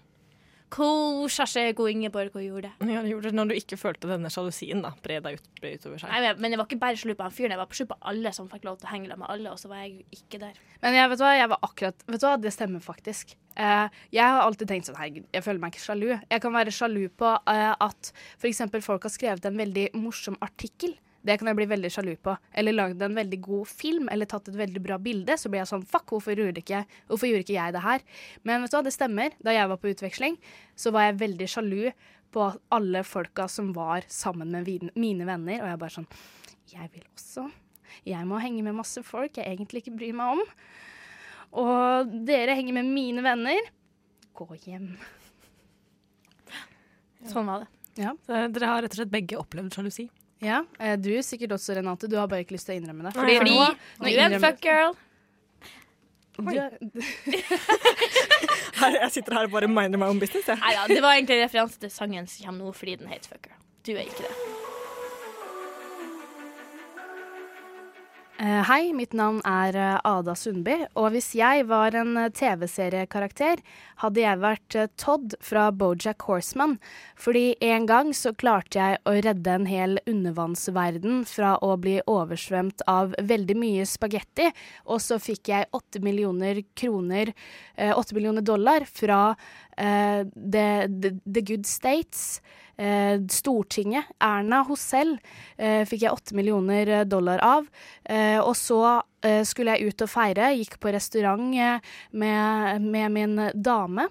Kosa seg, og Ingeborg, og gjorde det. Ja, det gjorde det når du ikke følte denne sjalusien da, bre deg ut, bre utover seg. Nei, men- men jeg var ikke bare sjalu på han fyren, jeg var sjalu på alle som fikk lov til å henge sammen med alle, og så var jeg ikke der. Men jeg vet du hva, jeg var akkurat Vet du hva, det stemmer faktisk. Uh, jeg har alltid tenkt sånn Herregud, jeg føler meg ikke sjalu. Jeg kan være sjalu på uh, at f.eks. folk har skrevet en veldig morsom artikkel. Det kan jeg bli veldig sjalu på. Eller lagd en veldig god film, eller tatt et veldig bra bilde. Så blir jeg sånn Fuck, hvorfor gjorde ikke, hvorfor gjorde ikke jeg det her? Men vet du hva, det stemmer. Da jeg var på utveksling, så var jeg veldig sjalu på alle folka som var sammen med mine venner, og jeg bare sånn Jeg vil også. Jeg må henge med masse folk jeg egentlig ikke bryr meg om. Og dere henger med mine venner. Gå hjem. Sånn var det. Så dere har rett og slett begge opplevd sjalusi. Ja, eh, Du sikkert også, Renate. Du har bare ikke lyst til å innrømme det. Fordi, Fordi nå- du er en innrømmer- fuck girl. Er- Her, jeg sitter her og bare minder meg om business. Ja. Nei ja, det var egentlig referanse til sangen som kommer nå fordi den heter Fucker. Du er ikke det. Hei, mitt navn er eh, Ada Sundby, og hvis jeg var en eh, TV-seriekarakter, hadde jeg vært eh, Todd fra Bojack Horseman, fordi en gang så klarte jeg å redde en hel undervannsverden fra å bli oversvømt av veldig mye spagetti, og så fikk jeg åtte millioner kroner, eh, åtte millioner dollar fra uh, the, the, the Good States. Eh, Stortinget, Erna hos selv, eh, fikk jeg åtte millioner eh, dollar av. Eh, og så eh, skulle jeg ut og feire, gikk på restaurant eh, med, med min dame.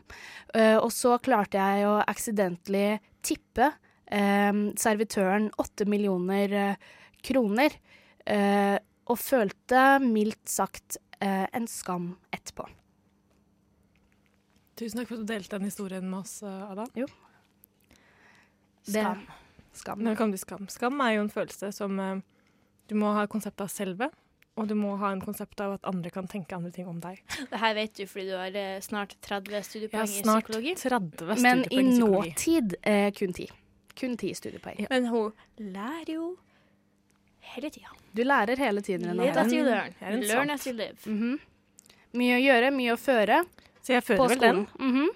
Eh, og så klarte jeg å accidentally tippe servitøren åtte millioner kroner. Eh, og følte mildt sagt en skam etterpå. Tusen takk for at du delte den historien med oss, Adam. Ada. Skam. Skam. Når det kommer til skam. Skam er jo en følelse som eh, du må ha et konsept av selve, og du må ha en konsept av at andre kan tenke andre ting om deg. Det her vet du fordi du har eh, snart 30 studiepoeng ja, snart i snart psykologi. 30 Men i nåtid eh, kun 10. Kun 10 studiepoeng. Men hun lærer jo hele tida. Du lærer hele tiden. Live as you learn. Learn as you live. Mhm. Mye å gjøre, mye å føre Så jeg på vel den. skolen. Mm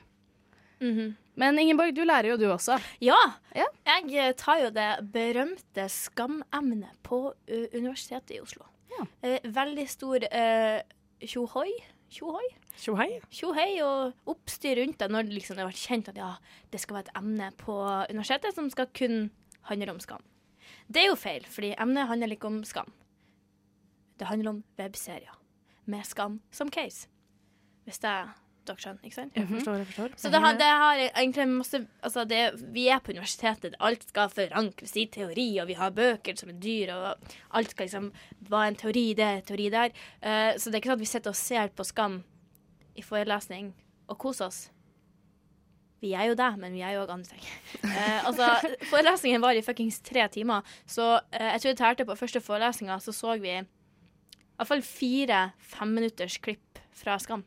Mhm. Men Ingeborg, du lærer jo du også. Ja, Ja. jeg eh, tar jo det berømte skamemnet på ø, Universitetet i Oslo. Ja. Eh, veldig stor uh, tjohoi. Tjohoi? Tjohei. Tjohei og oppstyr rundt det når det liksom har vært kjent at ja, det skal være et emne på universitetet som skal kun handle om skam. Det er jo feil, fordi emnet handler ikke om skam. Det handler om webserier med skam som case. Hvis det dere skjønner, ikke sant? Jeg forstår, jeg forstår. Så det har, det har egentlig masse altså det, Vi er på universitetet, alt skal forankres i teori, og vi har bøker som er dyr, og alt skal liksom Hva er en teori der, teori der? Uh, så det er ikke sånn at vi sitter og ser på Skam i forelesning og koser oss. Vi er jo det, men vi er jo òg andre ting. Eh, altså, forelesningen var i fuckings tre timer, så eh, jeg tror jeg tærte på første forelesninga, så så vi iallfall fire femminutters klipp fra Skam.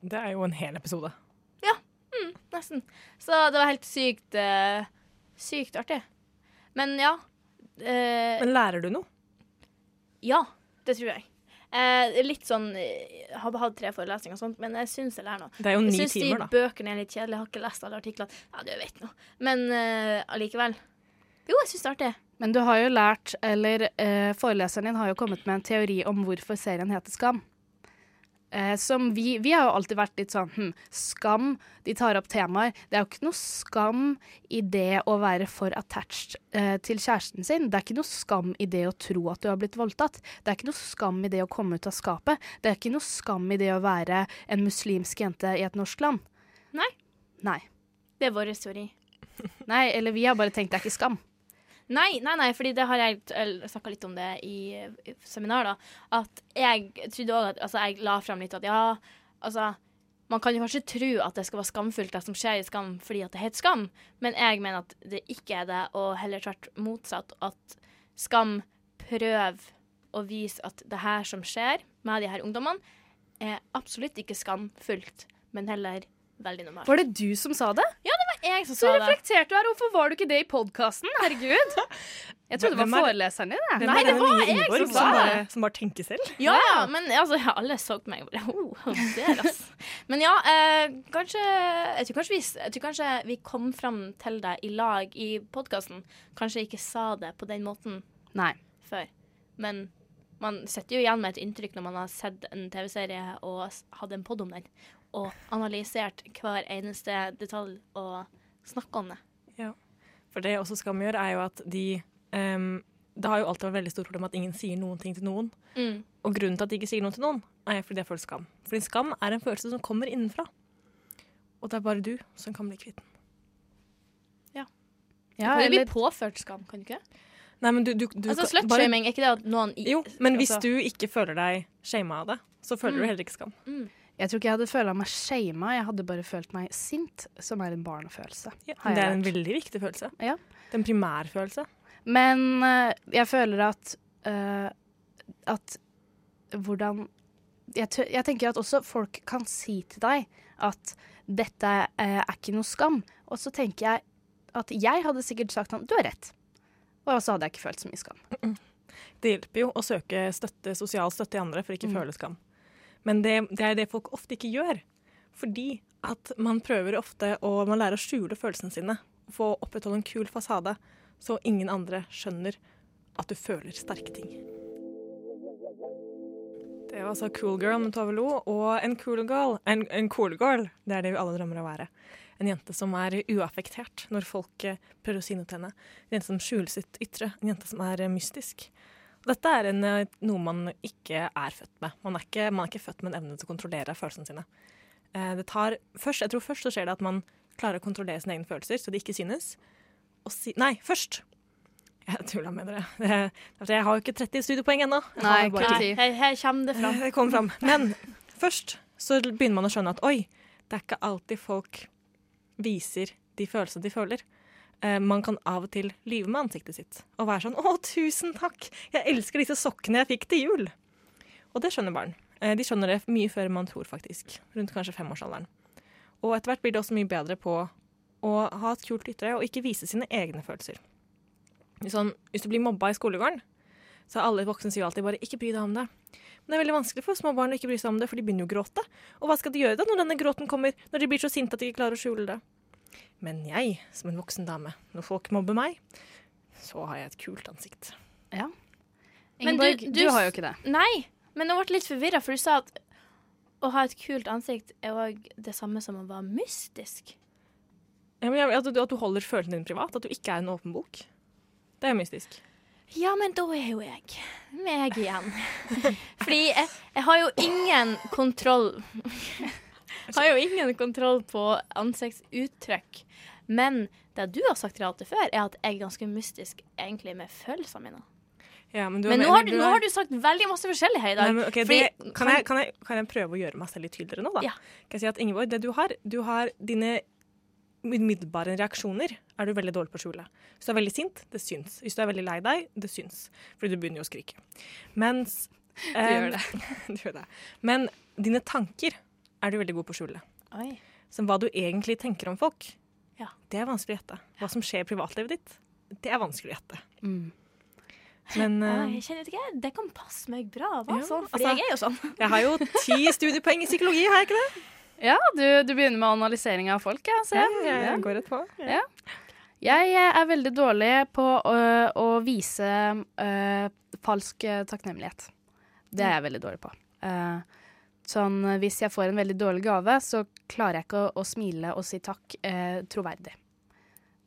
Det er jo en hel episode. Ja, Nesten. Så det var helt sykt uh, Sykt artig. Men ja. Uh, Men lærer du noe? ja, det tror jeg. Eh, litt sånn eh, Jeg har hatt tre forelesninger og sånt, men jeg syns jeg lærer noe. Det er jo Jeg ni syns de timer, da. bøkene er litt kjedelige. Jeg har ikke lest alle artiklene. Ja, du vet noe. Men eh, allikevel. Jo, jeg syns det er artig. Men du har jo lært, eller eh, foreleseren din har jo kommet med en teori om hvorfor serien heter Skam. Eh, som vi, vi har jo alltid vært litt sånn hm, Skam. De tar opp temaer. Det er jo ikke noe skam i det å være for attached eh, til kjæresten sin. Det er ikke noe skam i det å tro at du har blitt voldtatt. Det er ikke noe skam i det å komme ut av skapet. Det er ikke noe skam i det å være en muslimsk jente i et norsk land. Nei. Nei. Det er vår historie Nei, eller vi har bare tenkt det er ikke skam. Nei, nei, nei, fordi det har jeg snakka litt om det i, i seminar, da. At jeg trodde òg at Altså, jeg la frem litt at ja, altså man kan jo kanskje tro at det skal være skamfullt, det som skjer i Skam, fordi at det heter Skam, men jeg mener at det ikke er det, og heller tvert motsatt. At Skam prøver å vise at det her som skjer med de her ungdommene, er absolutt ikke skamfullt, men heller veldig normalt. Var det du som sa det? Jeg som Så sa det. reflektert du er. Hvorfor var du ikke det i podkasten? Herregud. Jeg trodde det var er- foreleseren din. det. Nei, det var jeg Ingeborg som sa som, det. bare, som bare tenker selv? Ja, ja, men altså, alle så på meg og bare oh, der, ass. Men ja, eh, kanskje jeg tror kanskje, vi, jeg tror kanskje vi kom fram til det i lag i podkasten. Kanskje jeg ikke sa det på den måten Nei. før. Men man sitter jo igjen med et inntrykk når man har sett en TV-serie og hatt en pod om den, og analysert hver eneste detalj og snakka om det. For det også Skam gjør, er jo at de um, Det har jo alltid vært veldig stort problem at ingen sier noen ting til noen. Mm. Og grunnen til at de ikke sier noe til noen, er fordi de føler skam. Fordi skam er en følelse som kommer innenfra. Og det er bare du som kan bli kvitt den. Ja, kan du bli eller, påført skam, kan du ikke? Nei, men du, du, du Altså, Slutshaming, er ikke det at noen i, Jo, men hvis altså- du ikke føler deg shama av det, så føler Mm. du heller ikke skam. Jeg tror ikke jeg hadde følt meg shama, jeg hadde bare følt meg sint, som er en barnefølelse. Ja, det er en veldig viktig følelse. Ja. Det er en primærfølelse. Men uh, jeg føler at uh, at hvordan jeg, tør, jeg tenker at også folk kan si til deg at dette uh, er ikke noe skam. Og så tenker jeg at jeg hadde sikkert sagt sånn Du har rett. Og så hadde jeg ikke følt så mye skam. Det hjelper jo å søke støtte, sosial støtte i andre for ikke å Mm. føle skam. Men det, det er det folk ofte ikke gjør. Fordi at man prøver ofte å man lærer å skjule følelsene sine. Få opprettholde en kul fasade, så ingen andre skjønner at du føler sterke ting. Det var altså Cool Girl med Tove Lo. Og en cool girl, en, en cool girl, det er det vi alle drømmer å være. En jente som er uaffektert når folk eh, prøver å si noe til henne. En jente som skjuler sitt ytre. En jente som er eh, mystisk. Dette er en, eh, noe man ikke er født med. Man er ikke, man er ikke født med en evne til å kontrollere følelsene sine. Eh, Det tar, først, jeg tror først så skjer det at man klarer å kontrollere sine egne følelser, så de ikke synes. Og si, nei, først! Jeg tulla med dere. Det, jeg har jo ikke 30 studiepoeng ennå. Nei, Nei. Her, her kommer det fram. Det kommer fram. Men først så begynner man å skjønne at oi, det er ikke alltid folk viser de følelsene de føler. Eh, man kan av og til lyve med ansiktet sitt og være sånn 'Å, tusen takk! Jeg elsker disse sokkene jeg fikk til jul!' Og det skjønner barn. Eh, de skjønner det mye før man tror, faktisk. Rundt kanskje femårsalderen. Og etter hvert blir det også mye bedre på å ha et kult ytre og ikke vise sine egne følelser. Sånn, hvis du blir mobba i skolegården, så alle voksne sier alltid bare 'ikke bry deg om det'. Men det er veldig vanskelig for små barn å ikke bry seg om det, for de begynner jo å gråte. Og hva skal de gjøre da når denne gråten kommer, når de blir så sinte at de ikke klarer å skjule det? Men jeg, som en voksen dame, når folk mobber meg, så har jeg et kult ansikt. Ja. Men du- Ingeborg, du, du- har jo ikke det. Nei, men jeg ble litt forvirra, for du sa at å ha et kult ansikt er òg det samme som å være mystisk. Ja, men at, du, at du holder følelsene dine privat, at du ikke er en åpen bok. Det er mystisk. Ja, men da er jo jeg meg igjen. Fordi jeg, jeg har jo ingen kontroll har jo ingen kontroll på ansiktsuttrykk. Men det du har sagt Renate før, er at jeg er ganske mystisk egentlig med følelsene mine. Ja, men du, Men nå har, du, nå har du sagt veldig masse forskjellig her i dag. Nei, men, ok, Fordi- det, kan, jeg, kan, jeg, kan jeg prøve å gjøre meg selv litt tydeligere nå, da? Ja. Kan jeg si at Ingeborg, det du har, du har dine umiddelbare reaksjoner er du veldig dårlig på å skjule. Hvis du er veldig sint, det syns. Hvis du er veldig lei deg, det syns. Fordi du begynner jo å skrike. Mens Du gjør det. du gjør det. Men dine tanker er du veldig god på å skjule. Oi. Så hva du egentlig tenker om folk, Ja. det er vanskelig å gjette. Hva som skjer i privatlivet ditt, det er vanskelig å gjette. Mm. Men eh, jeg kjenner ikke, Det kan passe meg bra. Hva Ja, sånn? Fordi altså- jeg er jo sånn. jeg har jo ti studiepoeng i psykologi, har jeg ikke det? Ja, du, du begynner med analysering av folk, ja. Jeg Ja. går rett på. Jeg er veldig dårlig på å, å vise øh, falsk takknemlighet. Det er jeg veldig dårlig på. Eh, Sånn, eh, hvis jeg får en veldig dårlig gave, så klarer jeg ikke å, å smile og si takk eh, troverdig.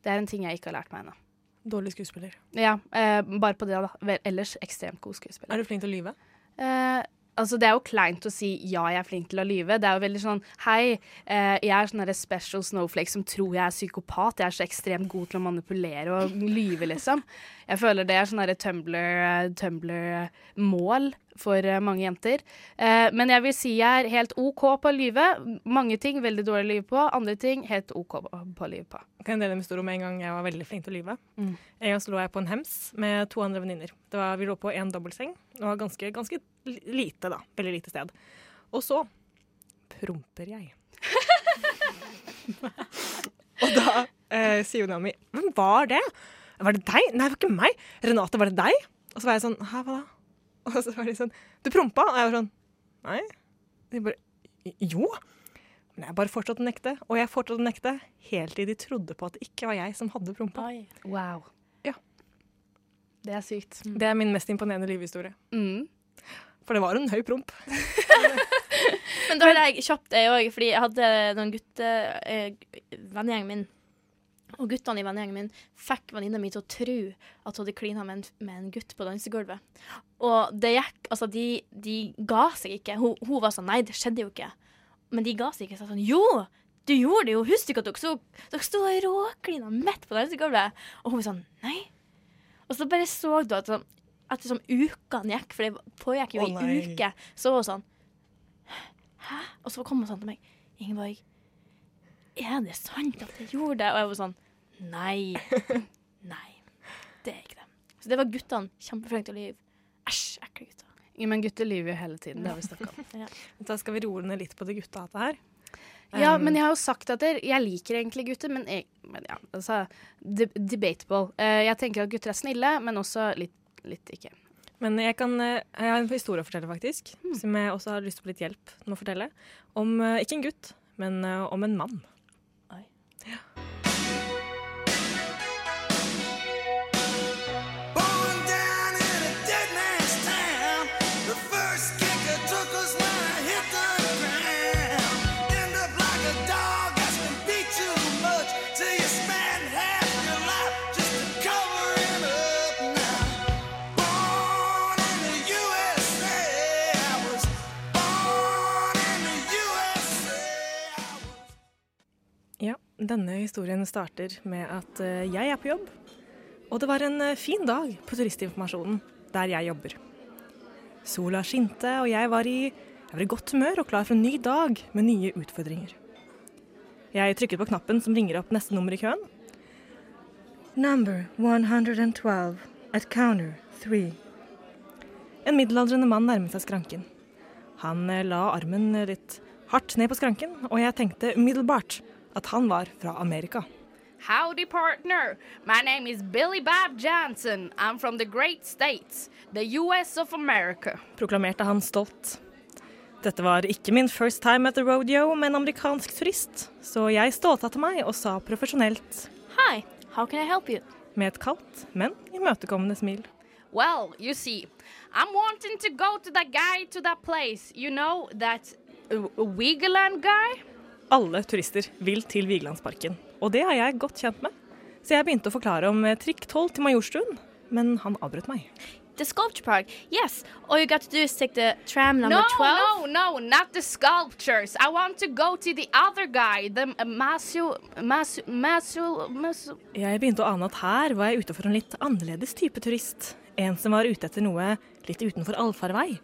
Det er en ting jeg ikke har lært meg ennå. Dårlig skuespiller. Ja, eh, bare på det, da. Ellers ekstremt god skuespiller. Er du flink til å lyve? Eh, altså, det er jo kleint å si ja, jeg er flink til å lyve. Det er jo veldig sånn hei, eh, jeg er sånn special snowflake som tror jeg er psykopat. Jeg er så ekstremt god til å manipulere og lyve, liksom. Jeg føler det er sånn derre Tumblr- Tumblr-mål for eh, mange jenter. Eh, men jeg vil si jeg er helt OK på å lyve. Mange ting veldig dårlig å lyve på, andre ting helt OK på å lyve på. Kan jeg dele en historie om en gang jeg var veldig flink til å lyve. Mm. En gang så lå jeg på en hems med to andre venninner. Vi lå på en dobbeltseng. Det var ganske, ganske lite, da. Veldig lite sted. Og så promper jeg. og da eh, sier Nami Hvem var det? Var det deg? Nei, det var ikke meg. Renate, var det deg? Og så var jeg sånn Hæ, hva da? Og så var de sånn Du prompa? Og jeg var sånn Nei. De bare Jo. Men jeg bare fortsatte å nekte, og jeg fortsatte å nekte helt til de trodde på at det ikke var jeg som hadde prompa. Wow. Ja. Det er sykt. Det er min mest imponerende livhistorie. Mm. For det var en høy promp. Men da hadde jeg kjapt det òg, fordi jeg hadde noen gutter eh, Vennegjengen min. Og guttene i vennegjengen min fikk venninna mi til å tro at hun hadde klina med, med en gutt på dansegulvet. Og det gikk Altså, de, de ga seg ikke. Hun, hun var sånn Nei, det skjedde jo ikke. Men de ga seg ikke. Så sånn Jo! Du gjorde det jo! Husker du ikke at dere sto, dere sto og råklina midt på dansegulvet? Og hun var sånn Nei. Og så bare så du at sånn, etter som ukene gikk, for det pågikk jo Å, i nei. uke, så var hun sånn Hæ? Og så kom hun sånn til meg. Ingeborg, er det sant at jeg gjorde det? Og jeg var sånn Nei. Nei. Det er ikke det. Så det var guttene. Kjempeflinke til å lyve. Æsj, ekle gutter. Ja, men gutter lyver jo hele tiden. Det har vi snakka om. Da skal vi roe ned litt på det guttahatet her. Ja, Um, men jeg har jo sagt at jeg, jeg liker egentlig gutter, men, jeg, men ja, altså de, Debatable. Eh, jeg tenker at gutter er snille, men også litt, litt ikke. Men jeg, kan, eh, jeg har en historie å fortelle, faktisk. Som jeg også har lyst på litt hjelp med å fortelle. Om eh, ikke en gutt, men om en mann. Denne historien starter med at eh, jeg er på jobb. Og det var en eh, fin dag på turistinformasjonen der jeg jobber. Sola skinte, og jeg var, i, jeg var i godt humør og klar for en ny dag med nye utfordringer. Jeg trykket på knappen som ringer opp neste nummer i køen. Number 112 at counter 3. En middelaldrende mann nærmet seg skranken. Han eh, la armen litt hardt ned på skranken, og jeg tenkte umiddelbart at han var fra Amerika. Howdy, partner. My name is Billy Bob Johnson. I'm from the great states, the US of America. Proklamerte han stolt. Dette var ikke min first time at the rodeo med en amerikansk turist, så jeg stålsatte meg og sa profesjonelt, Hi, how can I help you? med et kaldt, men imøtekommende smil. Well, you see, I'm wanting to go to that guy to that place. You know, that uh, Wigeland guy? Alle turister vil til Vigelandsparken, og det er jeg godt kjent med. Så jeg begynte å forklare om eh, trikk 12 til Majorstuen, men han avbrøt meg. The sculpture park. Yes. All you got to do is take the tram number No, 12. no, no, not the sculptures. I want to go to the other guy, the uh, Masu, Masu, Masu, Masu. Jeg begynte å ane at her var jeg ute for en litt annerledes type turist. En som var ute etter noe litt utenfor allfarvei.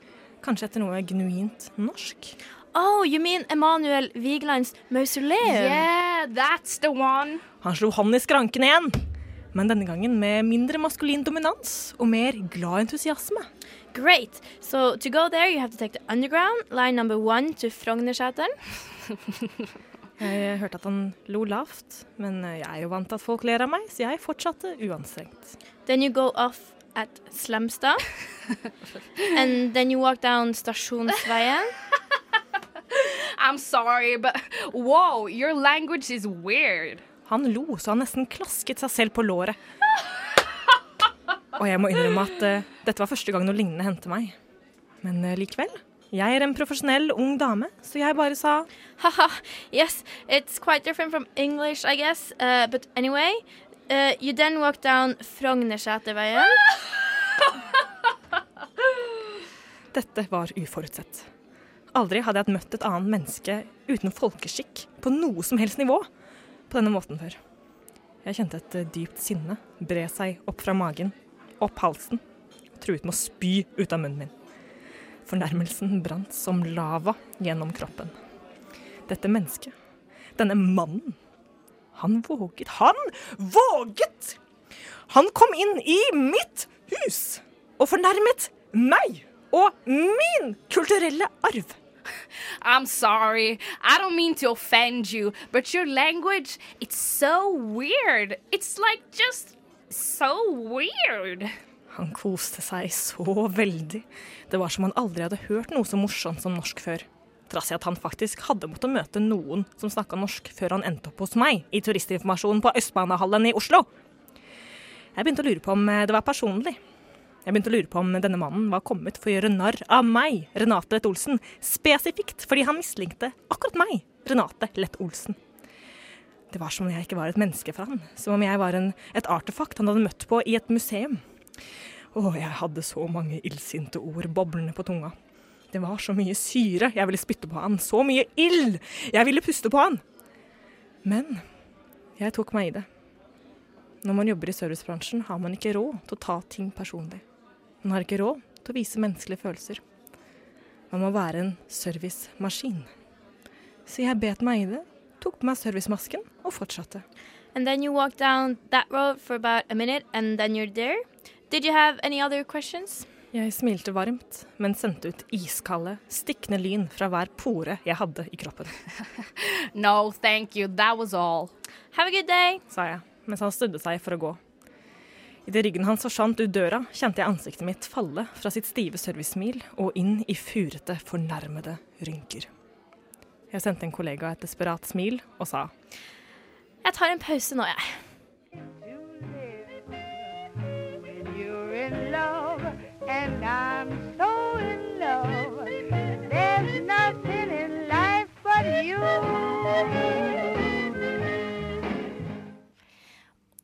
Kanskje etter noe genuint norsk. Oh, you mean Emanuel Vigelands mausoleum? Yeah, that's the one. Han slo hånd i skranken igjen, men denne gangen med mindre maskulin dominans og mer glad entusiasme. Great. So to go there, you have to take the underground, line number one to Frognerseteren. Jeg hørte at han lo lavt, men jeg er jo vant til at folk ler av meg, så jeg fortsatte uanstrengt. Then you go off at Slemstad. and then you walk down Stasjonsveien. I'm sorry, but wow, your language is weird. Han lo så han nesten klasket seg selv på låret. Og jeg må innrømme at uh, dette var første gang noe lignende hendte meg. Men uh, likevel, Jeg er en profesjonell ung dame, så jeg bare sa Haha, yes, it's quite different from English, I guess. Uh, but anyway, uh, you then walk down Frognerseterveien. Dette var uforutsett. Aldri hadde jeg møtt et annet menneske uten folkeskikk på noe som helst nivå på denne måten før. Jeg kjente et eh, dypt sinne bre seg opp fra magen, opp halsen, og truet med å spy ut av munnen min. Fornærmelsen brant som lava gjennom kroppen. Dette mennesket, denne mannen, han våget Han våget! Han kom inn i mitt hus og fornærmet meg og min kulturelle arv. I'm sorry. I don't mean to offend you, but your language, it's so weird. It's like just so weird. Han koste seg så veldig. Det var som han aldri hadde hørt noe så morsomt som norsk før. Trass i at han faktisk hadde måttet møte noen som snakka norsk før han endte opp hos meg i turistinformasjonen på Østbanehallen i Oslo. Jeg begynte å lure på om det var personlig. Jeg begynte å lure på om denne mannen var kommet for å gjøre narr av meg, Renate Lett Olsen, spesifikt fordi han mislinkte akkurat meg, Renate Lett Olsen. Det var som om jeg ikke var et menneske for han, som om jeg var en, et artefakt han hadde møtt på i et museum. Å, jeg hadde så mange illsinte ord boblende på tunga. Det var så mye syre jeg ville spytte på han, så mye ild jeg ville puste på han. Men jeg tok meg i det. Når man jobber i servicebransjen, har man ikke råd til å ta ting personlig. Man har ikke råd til å vise menneskelige følelser. Man må være en servicemaskin. Så jeg bet meg i det, tok på meg servicemasken og fortsatte. And then you walk down that road for about a minute, and then you're there. Did you have any other questions? Jeg smilte varmt, men sendte ut iskalde, stikkende lyn fra hver pore jeg hadde i kroppen, No, thank you. That was all. Have a good day. sa jeg, mens han snudde seg for å gå. Idet ryggen hans forsvant ut døra, kjente jeg ansiktet mitt falle fra sitt stive servicesmil og inn i furete, fornærmede rynker. Jeg sendte en kollega et desperat smil og sa Jeg tar en pause nå, jeg. when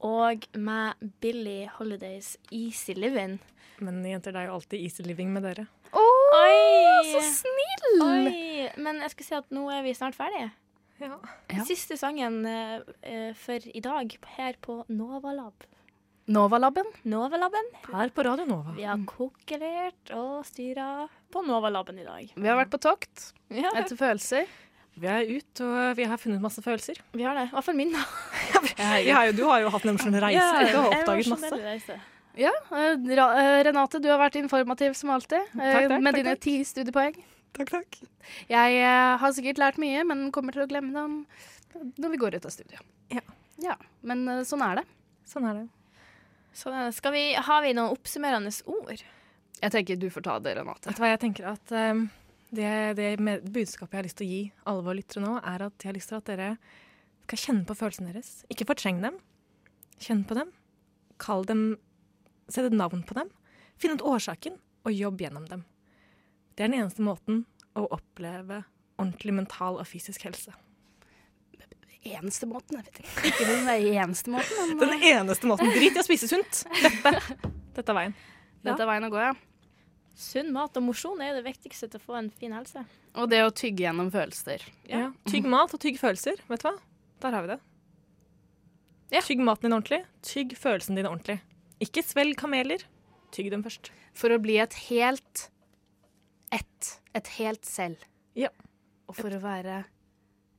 Og med Billie Holidays Easy Living. Men jenter, det er jo alltid easy living med dere. Oi! Så snill! Oi! Men jeg skal si at nå er vi snart ferdige. Ja. Ja. Siste sangen eh, for i dag her på Novalab. Novalaben. Novalaben. Her på Radio Nova. Vi har kokkelert og styra på Novalaben i dag. Vi har vært på tokt Ja, etter følelser. Vi er ute, og vi har funnet masse følelser. vi har det. I hvert fall min, da. ja, du har jo hatt en emosjonell reise. du har oppdaget masse. reise. Ja, eh, eh, Renate, du har vært informativ som alltid. eh, Takk, takk, med takk, dine ti studiepoeng. Takk, takk. Jeg har sikkert lært mye, men kommer til å glemme dem når vi går ut av studio. Ja. Ja, Men sånn er det. Sånn er det. Så eh, skal vi, har vi noen oppsummerende ord? Jeg tenker du får ta det, Renate. Vet du hva jeg tenker at um, det, det budskapet jeg har lyst til å gi alle våre lyttere nå, er at jeg har lyst til at dere skal kjenne på følelsene deres. Ikke fortreng dem. Kjenn på dem. Kall dem Sett et navn på dem. Finn ut årsaken, og jobb gjennom dem. Det er den eneste måten å oppleve ordentlig mental og fysisk helse. Eneste måten, jeg vet ikke. Den eneste måten, men Den eneste måten. Drit i å spise sunt. Dette, dette er veien. dette er veien å gå, ja. Sunn mat og mosjon er jo det viktigste til å få en fin helse. Og det å tygge gjennom følelser. Ja. Tygg mat og tygg følelser. Vet du hva? Der har vi det. Tygg maten din ordentlig. Tygg følelsen din ordentlig. Ikke svelg kameler. Tygg dem først. For å bli et helt ett. Et helt selv. Ja. Og for å være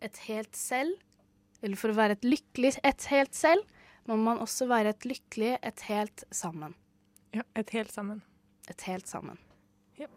et helt selv, eller for å være et lykkelig et helt selv, må man også være et lykkelig et helt sammen. ja. Et helt sammen. Et helt sammen. Ja.